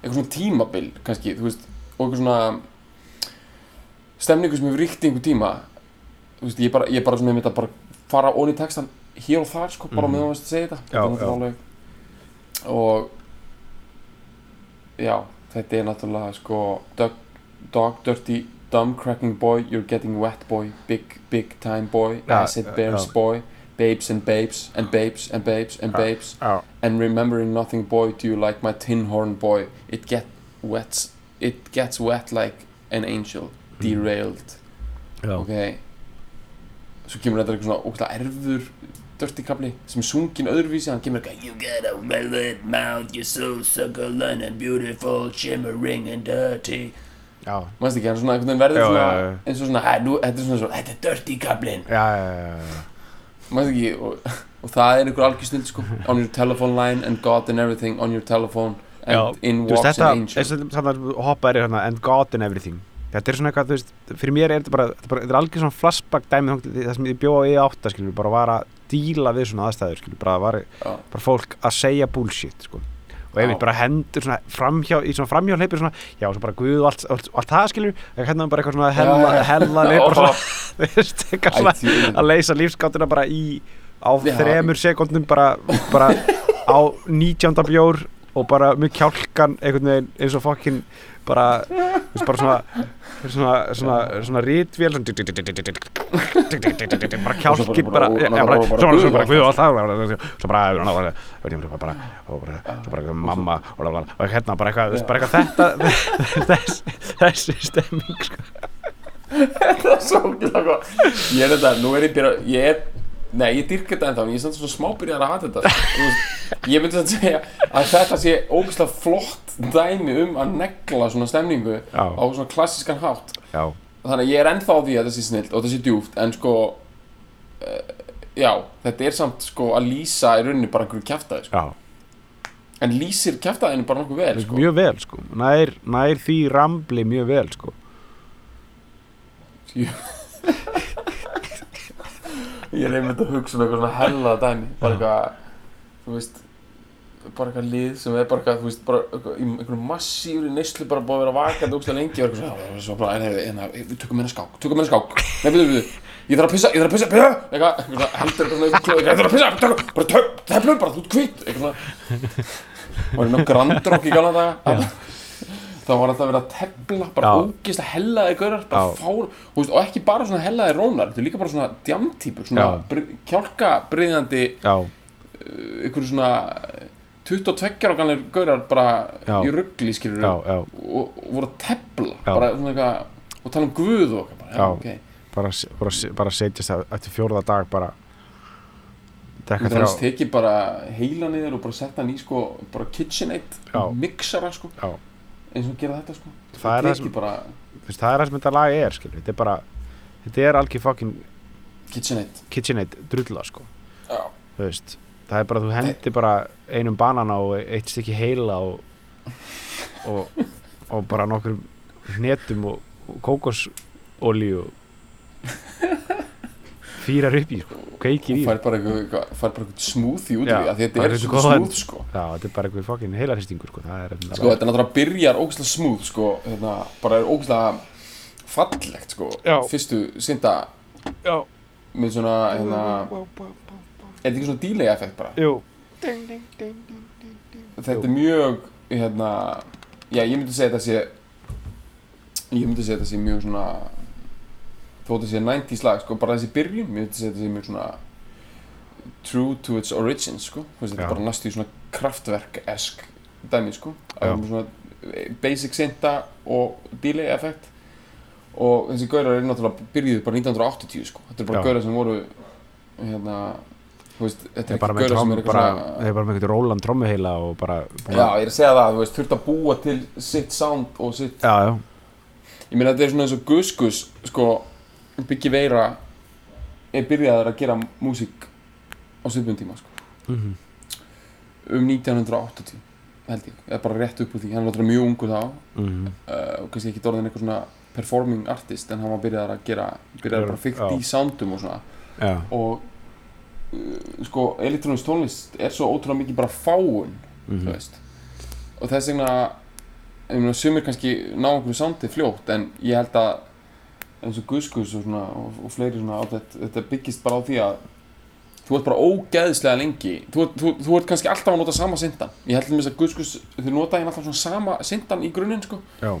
eitthvað svona tímabil, kannski, þú veist og eitthvað svona stemningu sem hefur ríkt í einhver tíma. Þú veist, ég bara, ég bara svona, ég myndi að bara fara onni í textan hér og þar, sko, bara Mhm. meðan þú veist að segja þetta. Já, er alveg og já, þetta er náttúrulega, sko dog, dog dirty dumb cracking boy, you're getting wet boy big, big time boy, Já, acid bears já. boy babes and babes and babes and babes and Ja. babes Já, and remembering nothing boy do you like my tin horn boy. It get wet it gets wet like an angel derailed. Já, ok. Svo kemur þetta eitthvað svona ógæslega erfur dörti kapli sem er sungin öðruvísi hann kemur eitthvað you got a velvet mouth you're so succulent and beautiful shimmering and dirty. Já, mannst ekki, hann svona einhvern veginn verður Já, svona já, já. eins og svona, hæ, nú, þetta er svona svona þetta er dirty kaplin já, já, já, já. mannst ekki, og, og það er einhver algjör snill sko on your telephone line and God and everything on your telephone and Já, in Þú veist, walks þetta, an angel. eins og þannig hoppa er hérna and God and everything. Þetta er svona eitthvað, þú veist, fyrir mér er þetta bara þetta er, þetta er algjör svona flashback dæmi þangað til það sem ég bjóða í átta, skilur, bara var að díla við svona aðstæður, skilur, bara var Já. bara fólk að segja bullshit, sko og ef við bara hendur svona framhjá í svona framhjá hleypir svona, já, svo bara guð og allt, allt, allt það, skilur, hérna bara eitthvað svona hella, já. hella leið, bara svona, svona að leysa lífsgáttuna bara í á þremur sekundum bara, bara á 19. bjór og bara með kjálkan einhvern veginn eins og fokkin bara, þú veist, bara svona svona, svona, svona rítvél svona bara kjálkin bara, já, bara- bara, bara- svo bara bara- guð og allt það svo bara, bara, bara, bara, og bara, svo bara mamma og hérna bara eitthvað, þetta þess, þessi stemming sko. það er svo ógeðslega gott ég er þetta, nú er ég byrja ég er, nei ég dyrk þetta ennþá en ég er svona smá byrjar að hata þetta sko. Þú veist, ég myndi að segja að þetta sé ógeðslega flott dæmi um að negla svona stemningu Já. á svona klassískan hátt já, þannig að ég er ennþá á því að þetta sé snilt og þetta sé djúft en sko uh, já, þetta er samt sko að lýsa í rauninni bara einhverju kjaftaði sko. já en lýsir kjaftaðinu bara nokkuð vel sko. mjög vel sko, nær, nær því rambli mjög vel sko ég er einmitt að hugsa um eitthvað svona hella dæmi bara eitthvað, þú veist bara eitthvað lið sem er bara eitthvað, þú veist, bara eitthvað, í einhverjum massífri neyslu bara búið að vera vakandi ógstlega lengi og eitthvað svona, en hefði, en við tökum meina skák, tökum meina skák, nei, byrju, byrju, ég þarf að pissa, ég þarf að pissa, pissa, eitthvað, eitthvað, heldur eitthvað svona, eitthvað, ég þarf að pissa, bara teflum bara, þú ert kvitt, eitthvað var nokkuð grandrokk í galna daga, þá var alltaf verið að tefla, bara Já. ógeðslega hellaði gaurar, bara fár, veist, og ekki bara svona hellaði rónar, þetta er líka bara svona djamtýpur, svona Já. br kjálkabriðandi já, ykkur svona 22 ára ganlega gaurar bara Já. í ruggli skilur og, og voru að tepla Já. bara eitthvað og tala um guð og bara, Já. já, ok bara, bara, bara setjast að eftir fjórða dag bara drekka Þannig að tekið bara heila niður og bara setja hann í sko bara KitchenAid, mixara sko Já. Eins og gera þetta sko. Það er það sem- bara það er sem þetta lag er skilur. þetta er bara þetta er algjör fucking KitchenAid. KitchenAid drulla sko. Það er bara þú hendir bara einum banana og eitt stykki heila og, og, og bara nokkur hnetum og, og kókosolíu fýrar upp í sko, kveikir og í fær bara eitthvað, eitthvað, fær bara eitthvað smoothie út Já, í því að þetta er svona smooth sko. Já, þetta er bara eitthvað fucking heilarhristingur sko, það er sko þetta er náttúrulega byrjar ógæslega smooth sko hérna, bara er ógæslega fallegt sko Já. fyrstu synda já, með svona hérna er þetta ekki svona delay effekt bara? Jú. Þetta er mjög hérna já ég myndi segja þetta sé ég myndi segja þetta sé mjög svona þó þetta sé 90s lag sko bara þessi byrjun ég myndi segja þetta sé mjög svona true to its origins sko. Þetta er bara næstu í svona kraftverk-esk dæmi sko. Svona basic synda og delay effekt og þessi gaurar eru náttúrulega byrjuðu bara 1980 sko. Þetta er bara gaurar sem voru hérna þú veist, þetta er ekki gaurar sem eru eitthvað svona þeir er bara með eitthvað Róland trommuheila og bara Já, að- ég er að segja það, þú veist, þurft að búa til sitt sound og sitt já, já, Ég meina þetta er svona eins og Gus Gus, sko, Biggi Veira er byrjaður að gera músík á svipum tíma, sko. Mhm, um 1980, held ég, eða bara rétt upp úr því. Hann var mjög ungur þá. Mhm, uh, og kannski ekki orðin eitthvað svona performing artist en hann var byrjaður að gera, byrjaður bara fyrkt í soundum og svona. Já, og uh, sko, elektrónist tónlist er svo ótrúlega mikið bara fáun mhm, veist. Og þess vegna sumir kannski ná einhverju sándið fljótt en ég held að eins og Guskus og, svona, og, og fleiri svona þetta, þetta byggist bara á því að þú ert bara ógeðslega lengi. Þú, þú, þú ert kannski alltaf að nota sama syndan. Ég held til þess að Guskus, þau nota hérna alltaf svona sama syndan í grunninn sko. Já,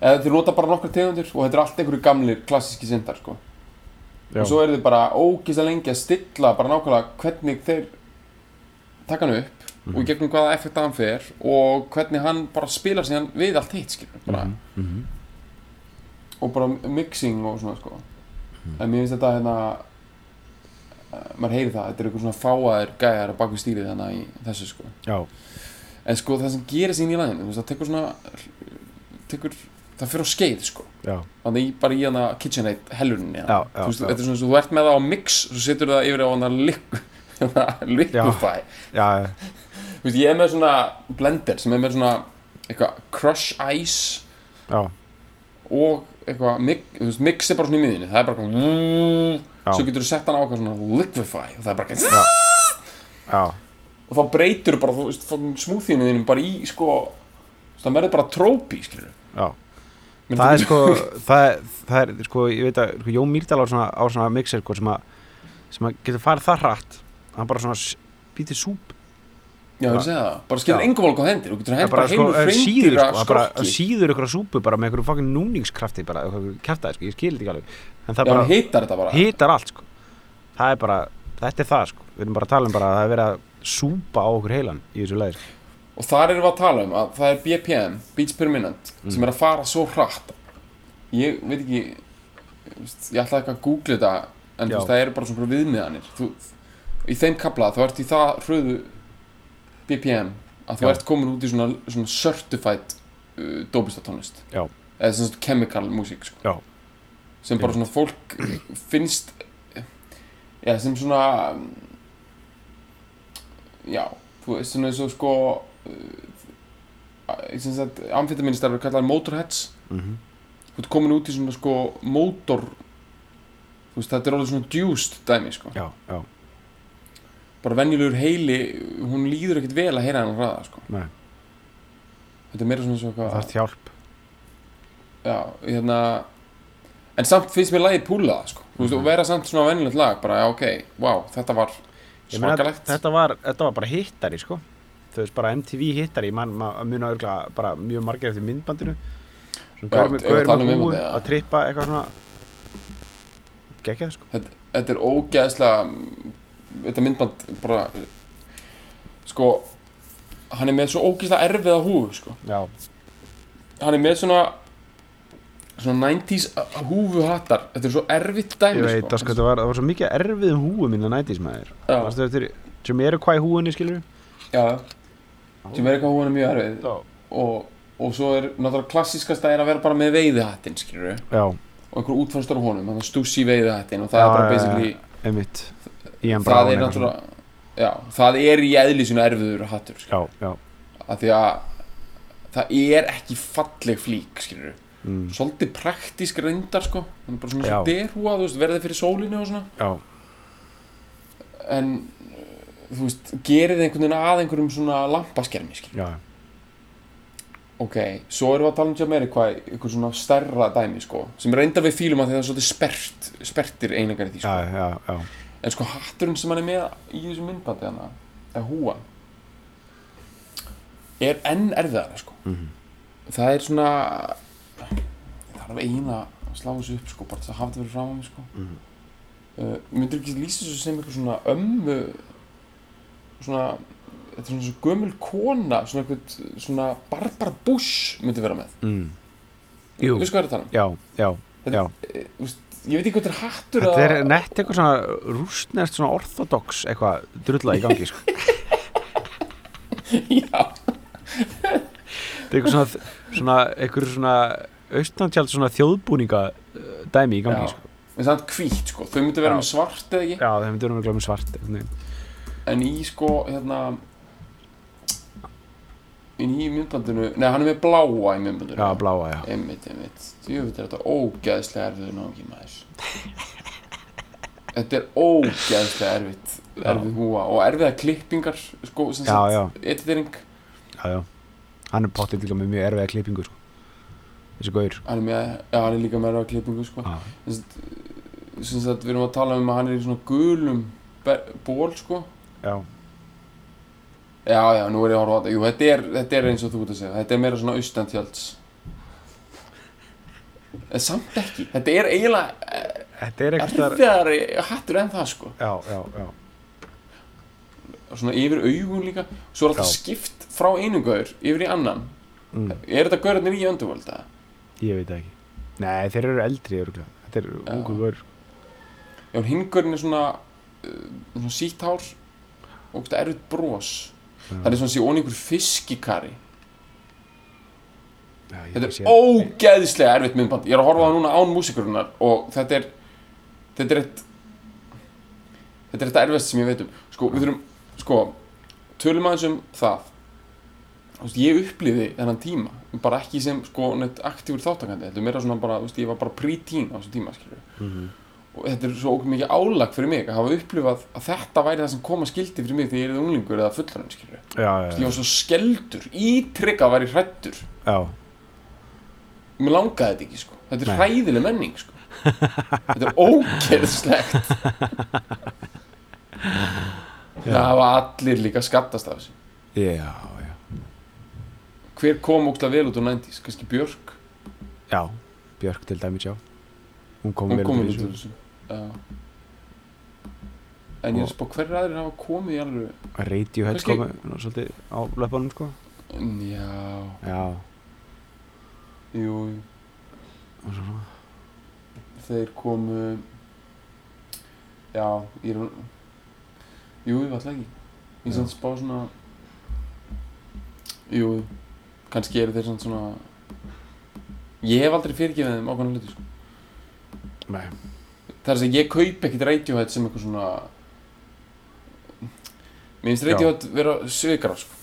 eða þau nota bara nokkar tegundir og þetta er allt einhverju gamlir klassíski syndar sko. Já. og svo eru þið bara að lengi að stilla bara nákvæmlega hvernig þeir taka hann upp og í gegnum hvaða effekta hann fer og hvernig hann bara spilar síðan við allt hitt skilur bara, Mhm. Og bara mixing og svona sko. En mér finnst þetta hérna uh, maður heyri það, þetta er eitthvað svona fáaðir gæjar að baka stýrið þannig í þessu sko. Já, en sko það sem gerir sín í læginu það tekur svona tekur, það fyrir á skeið sko. Já, þannig bara í hana KitchenAid helluninni já, þú veist, þetta er svona svo þú ert með það á mix svo setur það yfir á hana liqu- hana liquify ég er með svona blender sem er með svona eitthvað crush ice já, og eitthvað mix, er bara svona í miðinni það er bara Já. svo getur þú sett hann á eitthvað svona liquify og það er bara eitthvað já, og þá breytur bara, þú veist, smúþínu þínum bara í, sko það verður bara trópi. Það er sko, það er, það er sko, ég veit að sko, Jón Mýrdal á svona, svona mixer sko, sem, að, getur farið það hratt. Hann bara svona s- býr til súp já, ég segja það, bara skilur Já. engum volk á hendir þú getur Það bara, bara sko, er síður, hreindýra sko, það bara skrokki síður ykkur súpu bara með ykkur fucking núningskrafti bara, ykkur kæftæði, sko, ég skil þetta ekki alveg. En það já, bara hitar þetta bara. hitar allt, sko. Það er bara, þetta er það, sko. Við erum bara að tala um bara að það er verið að súpa á okkur heilan í þessu leið, sko. og þar erum við að tala um að það er BPM, Beats per Minute Mm. sem er að fara svo hratt. Ég veit ekki ég ætlaði eitthvað að googla þetta en þú Já. veist, það eru bara svona viðmiðanir. Þú, í þeim kapla þú ert í það hröðu BPM að þú Já. ert komin út í svona, svona certified uh, dópistatónlist Já. eða svona chemical músík sko. Sem bara svona fólk finnst já, sem svona já, þú veist svona eins og sko uh, eru kallar motorheads mm þú ert komin út í svona sko motor veist, þetta er alveg svona djúst dæmi sko, já, já, bara venjulegur heili hún líður ekkert vel að heyra hann hraða sko, þetta er meira svona svo það þarf hjálp. Já, hérna en samt finnst mér lagið púla sko, þú veist, og vera samt svona venjulegt lag, bara, já, ok, wow, þetta var svakalegt. þetta var, þetta var bara hittari sko. Þú veist bara MTV hittari mann ma muna örgulega bara mjög margir eftir myndbandinu. Um húu myndbandið, já. að trippa eitthvað svona. Geggjað sko. Þetta, þetta er ógeðslega þetta myndband bara sko hann er með svo ógeðslega erfiða húfu sko. já, hann er með svona svona 90s húfuhattar þetta er svo erfitt dæmi ég veit að sko það var, það var svo mikið erfið um húu mín að nætis maður. Já. Varstu eftir, sem eru hvað í húunni skilur já, sem er eitthvað húfuna mjög erfið. Og, og svo er náttúrulega klassískasta er að vera bara með veiðihattin skilur já, og einhver útfærstur á honum, hann stússi veiðihattin og það Já, er bara basically Ian það er eitthvað svona. náttúrulega já, það er í eðlisinu erfiður hattur já, já, af því að það er ekki falleg flík skilur mm, svolítið praktísk reyndar sko. Hann er bara svona Já. svo derhúa, veist, verði fyrir sólinu og svona. Já, en uh, þú veist, gerið einhvern veginn að einhverjum svona lampaskermi skilur já, ok, svo erum við að tala um Jamiroquai einhver svona stærra dæmi sko sem reyndar við fílum að það er svolítið spert spertir einingar í því já, sko já, já, en sko hatturinn sem hann er með í þessu myndbandi hana eða húan er enn erfiðara sko Mhm. það er svona það þarf eiginlega að slá þessu upp sko bara þess að hafa þetta verið fram á mig sko Mhm. uh, myndir ekki lýsa þessu sem eitthvað svona ömmu svona þetta er svona svo gömul kona svona eitthvað svona Barbara Bush myndi vera með mm. jú, Veistu hvað er tala um? já, já, já Eh, þú veist, ég veit ekki hvað þetta er hattur Þetta er nett eitthvað svona rústnest svona orthodox eitthvað drulla í gangi sko. Já, Þetta er eitthvað svona, svona eitthvað svona austantjald svona þjóðbúninga dæmi í gangi sko. en samt hvít sko þau myndi vera Já. með svart eða ekki Já, þeim myndir við glæmum svart en í sko hérna í myndbandinu. Nei hann er með bláa í myndbandinu. Já, bláa, já. Einmitt, einmitt. Djúfitt er þetta ógeðslega erfið náki maður. Þetta er ógeðslega erfitt. Já. erfið húa og erfiða klippingar sko sem já. editering. Já, já. Hann er pottið líka með mjög erfiða klippingu sko. Þessi gaur. Hann er með, já hann er líka með erfiða klippingu sko. Sem sagt við erum að tala um að hann er í svona gulum ból sko. Já, Já, já, nú er ég að horfa á þetta. Jú, þetta er, þetta er eins og þú ert að segja. Þetta er meira svona austantjalds. En samt ekki. Þetta er eiginlega, eh, er erfiðari hattur en það sko já, já, já svona yfir augun líka svo er alltaf Já. skipt frá einu gaur yfir í annan mm, er þetta gaurarnir í eða? ég veit ekki nei, þeir eru eldri örugglega. þetta er ungu gaur já, hingurinn er svona, uh, svona sítt hár og þetta erfitt bros Já. Það er svona sé ón einhver fiskikari. Já, þetta er ógeðislega erfitt myndband. Ég er að horfa á það núna án músikurinnar og þetta er þetta er eitt þetta er þetta erfiðast sem ég veit um. Sko, við þurfum, sko tölum aðeins um það. Veist, ég upplýði þennan tíma bara ekki sem sko neitt aktífur þáttakandi þetta er meira svona bara, veist, ég var bara pre-teen á þessum tíma skilur Mhm. Og þetta er svo ógeð mikið álag fyrir mig að hafa upplifað að þetta væri það sem koma skildi fyrir mig þegar ég er unglingur eða fullanum skilur já, já, ég var svo skeldur, ítryggað væri hrættur já, mér langaði þetta ekki sko. Þetta er Nei. hræðileg menning sko. Þetta er ógeðslegt. Það hafa allir líka skattast af þessu. Já, já, hver kom ógstlega vel út á 90s, kannski Björk? Já Björk til dæmis, já. Hún kom vel kom út úr þessu. En ég er að spá hverju aðrir hafa komið í alveg Radiohead Kannski- komu nú svolítið á löpunum sko. Já, já, jú, þeir komu já, ég er jú, ég var alltaf ekki. Ég er að spá svona jú, kannski eru þeir svona ég hef aldrei fyrirgefið þeim ákvæmlega hluti sko. Nei, það er að segja, ég kaup ekkert Radiohead sem eitthvað svona mér finnst. Radiohead vera svikara sko.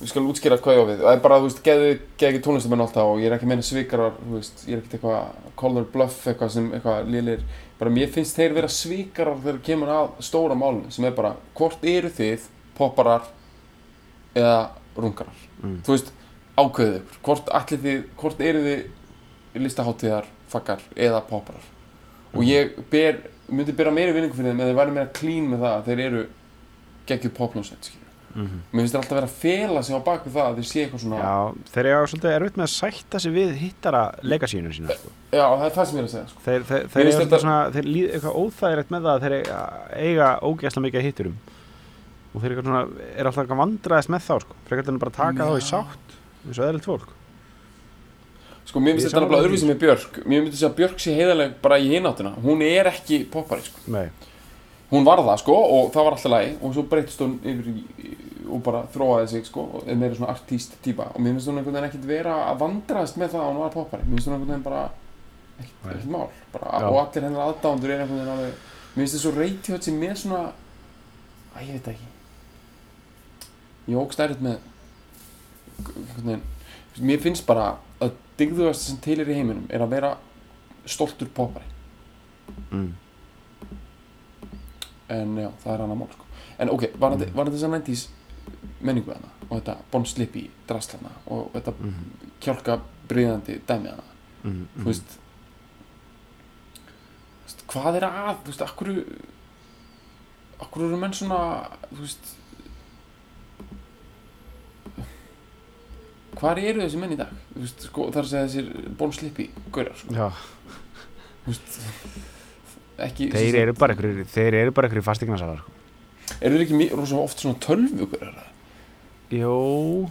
við skal útskýra hvað ég á við það er bara, þú veist, geðu ekki tónlistamenn alltaf og ég er ekki að meina svikarar, þú veist, ég er ekkert eitthvað color bluff eitthvað sem eitthvað liðlir bara mér finnst þeir vera svikarar þegar kemur að stóra málunum sem er bara hvort eru þið popparar eða rungarar mm. þú veist, ákveðið hvort, hvort eru þið listaháttíðar, fakkar eða popparar og ég ber, myndi bera meiri vinningu fyrir þeim eða þeir væri meira clean með það að þeir eru geggjuð popljónsveit, skilur Mm mér finnst þeir alltaf vera að fela sig á baku það að þeir sé eitthvað svona já, þeir eru svolítið erfitt með að sætta sig við hittara leikasínu sína sko. Já, það er það sem ég er að segja sko. þeir, þeir, þeir, eru þetta- svona, þeir líð eitthvað óþægilegt með það að þeir eiga, ógeðslega mikið hitturum og þeir eitthvað svona, er alltaf eitthvað vandraðist með þá sko. frekar en bara að taka þá í Já. sátt eins og eðlilt fólk sko, mér finnst þetta sammála alveg því. öðruvísi með Björk. Mér myndi segja að Björk sé heiðarleg bara í hináttina Hún er ekki poppari, sko. Nei, Hún var það, sko, og það var alltaf lægi Og svo breytist hún yfir í, og bara þróaði sig, sko Og er meira svona artíst típa Og mér finnst hún einhvern veginn ekkert vera að vandraðast með það að hún var poppari. Mér finnst hún einhvern veginn bara ekkert, ekkert mál. Bara. Og allir hennar aðdándur er einhvern veginn alveg Mér finnst þetta svo reytjótt sem með svona Æ, ég veit ekki. Ég ógst ærið með Mér finnst bara að digðugast sem til er í heiminum er að vera stoltur poppari mm. en já, það er annað mál sko. en ok, var þetta, Mm. þess að 90s menningu þarna og þetta Bon Slippy drastlana og þetta Mm. kjálka bríðandi dæmi þarna Mm. veist þú veist, hvað er að, þú veist, akkur akkur eru menn svona þú veist hvar eru þessi menn í dag? Veist, sko, að segja þessir Bon Slippy gaurar, sko, veist ekki, sem þeir sagt- eru bara einhverjir þeir eru bara einhverjir fastegnasalar sko. eru þeir ekki mi- rosa oft svona tölvu gaurar Jó.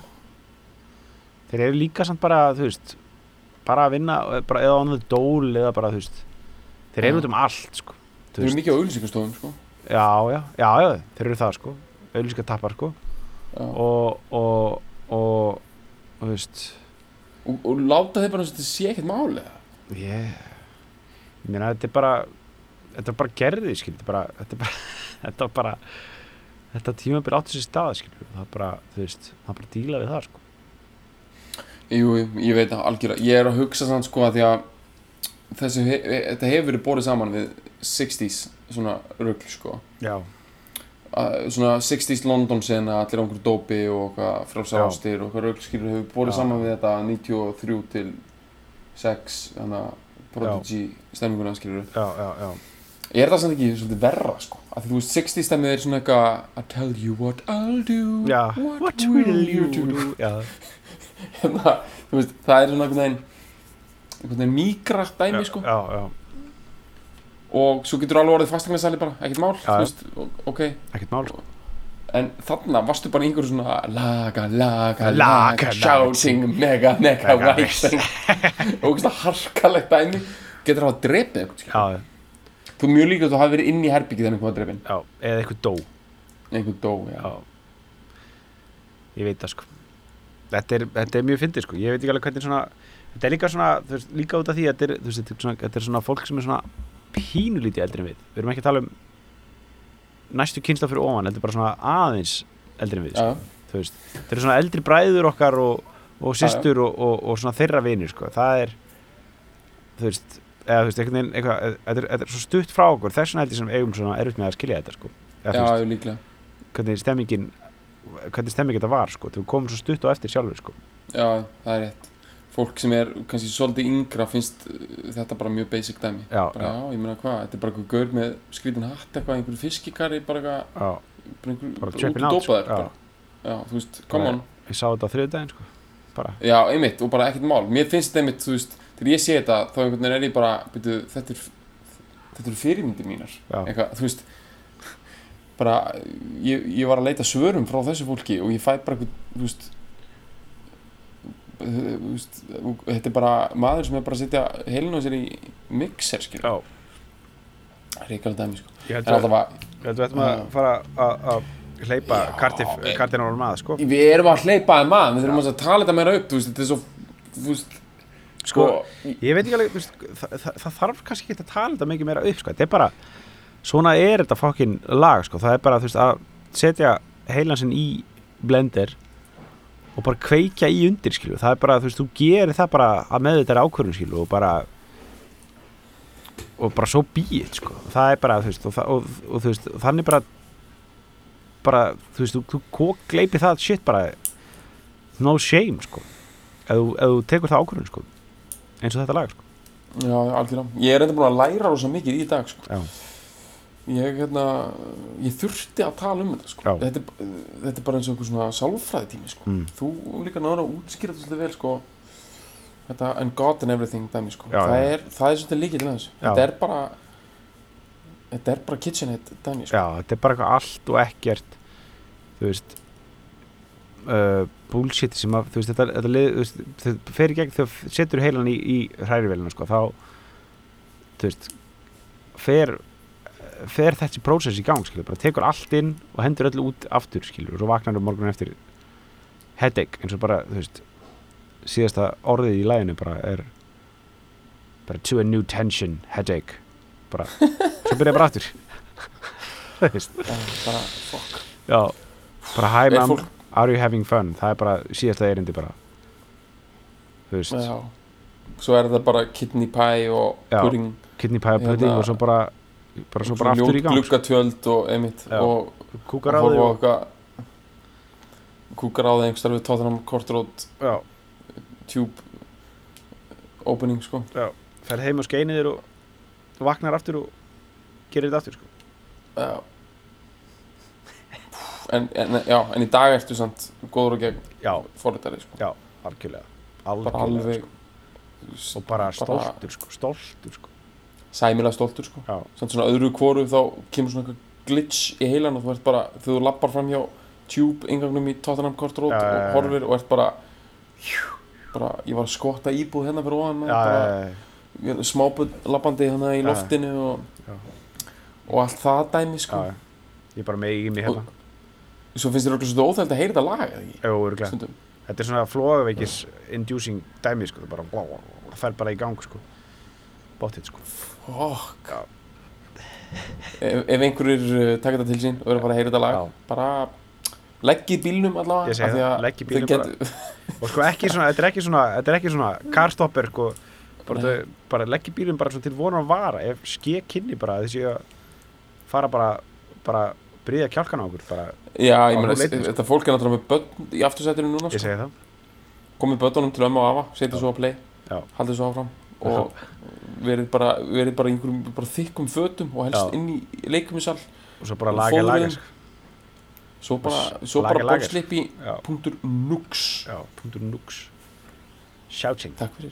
Þeir eru líka samt bara, þú veist bara að vinna, bara, eða the dole eða bara, þú veist. Þeir eru út um allt, sko þeir eru mikið á auðlýsingastofum, sko. Já, já, já, já, þeir eru það, sko. Auðlýska tappar, sko. Og, og, og, og þú veist. Og, og láta þeir bara eins og þetta sé ekkert máli eða? ég meina, þetta er bara þetta er bara gerði, skil þetta er bara, þetta bara, þetta bara þetta tímabil átti sér stað, skil það er bara, þú veist, það er bara að díla við það, sko. Jú, ég veit það algjörlega. Ég er að hugsa sann sko að því að þessu, þetta hefur verið borið saman við 60s svona rugl sko. Já, að, svona 60s London sena allir á einhverju dópi og frálsar Já. ástir og eitthvað rugl skilur hefur borið Já. saman við þetta 93 til 6 þannig að Prodigy stemminguna skilur já, já, já. Er það samt ekki svolítið verra sko? Að því þú veist 60s stemmið er svona eitthvað I tell you what I'll do Já, what, will you do? Já, hérna, þú veist, það er svona einhvern veginn einhvern veginn mýgra dæmi já, sko. Já, já, og svo getur alveg orðið fastegnarsali bara, ekkert mál Já. þú veist, ok, ekkert mál sko. en þarna varstu bara í einhverju svona laga, laga, Laga, shouting, mega, mega, white og ekki harkalegt dæmi. Getur hafa drepið eitthvað þú er mjög líka að þú hafi verið inn í herbyggið þegar einhver var drepin já, eða eitthvað dó. Einhver dó, já, já. ég veit það sko. Þetta er, þetta er mjög fyndið sko. Ég veit ekki alveg hvernig svona þetta er líka svona, þú veist, líka út af því að þetta er, þetta er, svona, þetta er svona fólk sem er svona pínulítið eldri en við við erum ekki að tala um næstu kynsla fyrir ofan, þetta er bara svona aðeins eldri en við, sko. þetta er svona eldri bræður okkar og, og systur og, og, og svona þeirra vinir sko. það er þú veist, eða þú veist, einhvern veginn eitthvað, þetta er, svo stutt frá okkur þess vegna held ég sem eigum svona erfitt með að skilja þetta sko. eða, já, veist, líklega hvernig stemmingin hvernig stemming þetta var sko. þú komum svo stutt og eftir sjálfur sko. já, það er rétt fólk sem er kannski svolítið yngra finnst uh, þetta bara mjög basic dæmi. Já, bara, já, ég meina hvað, þetta er bara einhver gaur með skrítin hatt eitthvað, einhver fiskikari bara eitthvað, já, bara einhver út tripping out, dópaður sko, já. já, þú veist, come on. ég sá þetta á þriðudaginn sko. bara, já, einmitt, og bara ekkert mál. Mér finnst þetta einmitt, þú veist, þegar ég sé þetta þá einhvern veginn er ég bara, byrju, þetta er þetta eru fyrirmyndir mínar. Já, eitthvað, þú veist bara, ég, ég var að leita svörum frá þessu fólki og ég fæ bara eitthvað, þú veist, þetta er bara maður sem er bara að setja heilin á sér í mixer, skil, já. ríkala dæmi, sko ég held að við ættum að fara að- hleypa við- kartinál maður sko. við erum að hleypa að, við þurfum að tala þetta meira upp, þú veist, þetta er svo þú veist, sko, ég veit ekki alveg veist, það, það, það þarf kannski ekki að tala þetta mikið meira upp sko. þetta er bara, svona er þetta fokkin lag, sko. það er bara þú veist, að setja heilansinn í blender og bara kveikja í undir skilju. það er bara, þú veist, þú gerir það bara að með þetta ákvörðun skilju og bara og bara svo býð sko. það er bara, þú veist, og, og, og, þú veist þannig bara bara, þú veist, þú, þú gleipi það shit bara no shame, sko ef þú, tekur það ákvörðun, sko eins og þetta lag, sko já, algjörlega ég er enda búin að læra rosa mikið í dag, sko Já. Ég, hérna, ég þurfti að tala um þetta, sko. Þetta, er- þetta er bara eins og einhver svona sálfræði tími, sko. Mm. þú líka náður að útskýra þetta svolítið vel, sko. Þetta and God and everything dæmi, sko. Já, það, já. er, það er svolítið líkið til þess þetta er bara þetta er bara kitchenhead dæmi, sko. Já, þetta er bara eitthvað allt og ekkert þú veist uh, bullshit sem að þú veist, þetta, þetta lið, veist, þetta fer í gegn þegar þú setur heilan í, í hrærivelina sko, þá þú veist fer, fer þessi prósess í gang skilur, bara tekur allt inn og hendur öllu út aftur skilur, og svo vaknar um morgun eftir. Headache, eins og bara þú veist, síðasta orðið í læginu bara er bara to a new tension, headache bara, svo byrja bara aftur. Þú veist. Já, bara, fuck. Já, bara hi fólk- are you having fun? Það er bara síðasta erindi bara. Þú veist, já. Svo er þetta bara kidney pie og Já. pudding. kidney pie pudding Hérna- og svo bara bara svo bara aftur í gang sko. gluggatjöld og einmitt Já. og Kúkar og á þig á og, kúkar á þig einhver starfið Tottenham Court Road Já, Tube opening sko ferð heim og skeinið þér og þú vaknar aftur og gerir þetta aftur sko. já. En, en, já, en í dag ertu samt góður og gegn Já, forritari sko. já, algjörlega Algjörlega sko. Og bara stoltur sko, stoltur sko sæmilega stoltur sko. Samt svona öðru kvoru þá kemur svona eitthvað glitch í heilan og þú ert bara þegar þú lappar fram hjá tube ingangnum í Tottenham Court Road já. og horfir og ert bara bara, ég var að skotta íbúð hérna fyrir ofan já, bara, já, smáböld lappandi hérna í loftinu og, og allt það dæmi sko. ég er bara með í mig hérna svo finnst þér okkur svolítið óþægild að heyra þetta lag eða ekki? Jú, örugglega. Stundum. Þetta er svona flogaveikis inducing dæmi sko, það bara það fer bara í gang sko bóttið sko Já. ef, ef einhverjir uh, taka þetta til sín og eru að fara að heyra þetta lag Já. bara leggið bílnum allavega Ég segi af því það, að þau bílnum get- og sko ekki svona, þetta er ekki svona þetta er ekki svona carstopper sko bara, þau, bara leggja bílum bara svona til vonar að vara ef ske kynni bara þessi að fara bara bara bríða kjálkan á okkur bara, Já, ég Á meina, leitinni, sko. þetta fólk er náttúrulega með börn í aftursætinu núna ég sko. segi það komið börnunum til ömmu og afa, setja svo að play Já. haldið svo áfram og verið bara, verið bara einhverjum bara þykkum fötum og helst Já. inn í leikumisal og svo bara Og laga laga sko. svo bara, svo Lager, bara lager. bóksleip í já, punktur nux. Punktur nux. Shouting. Takk fyrir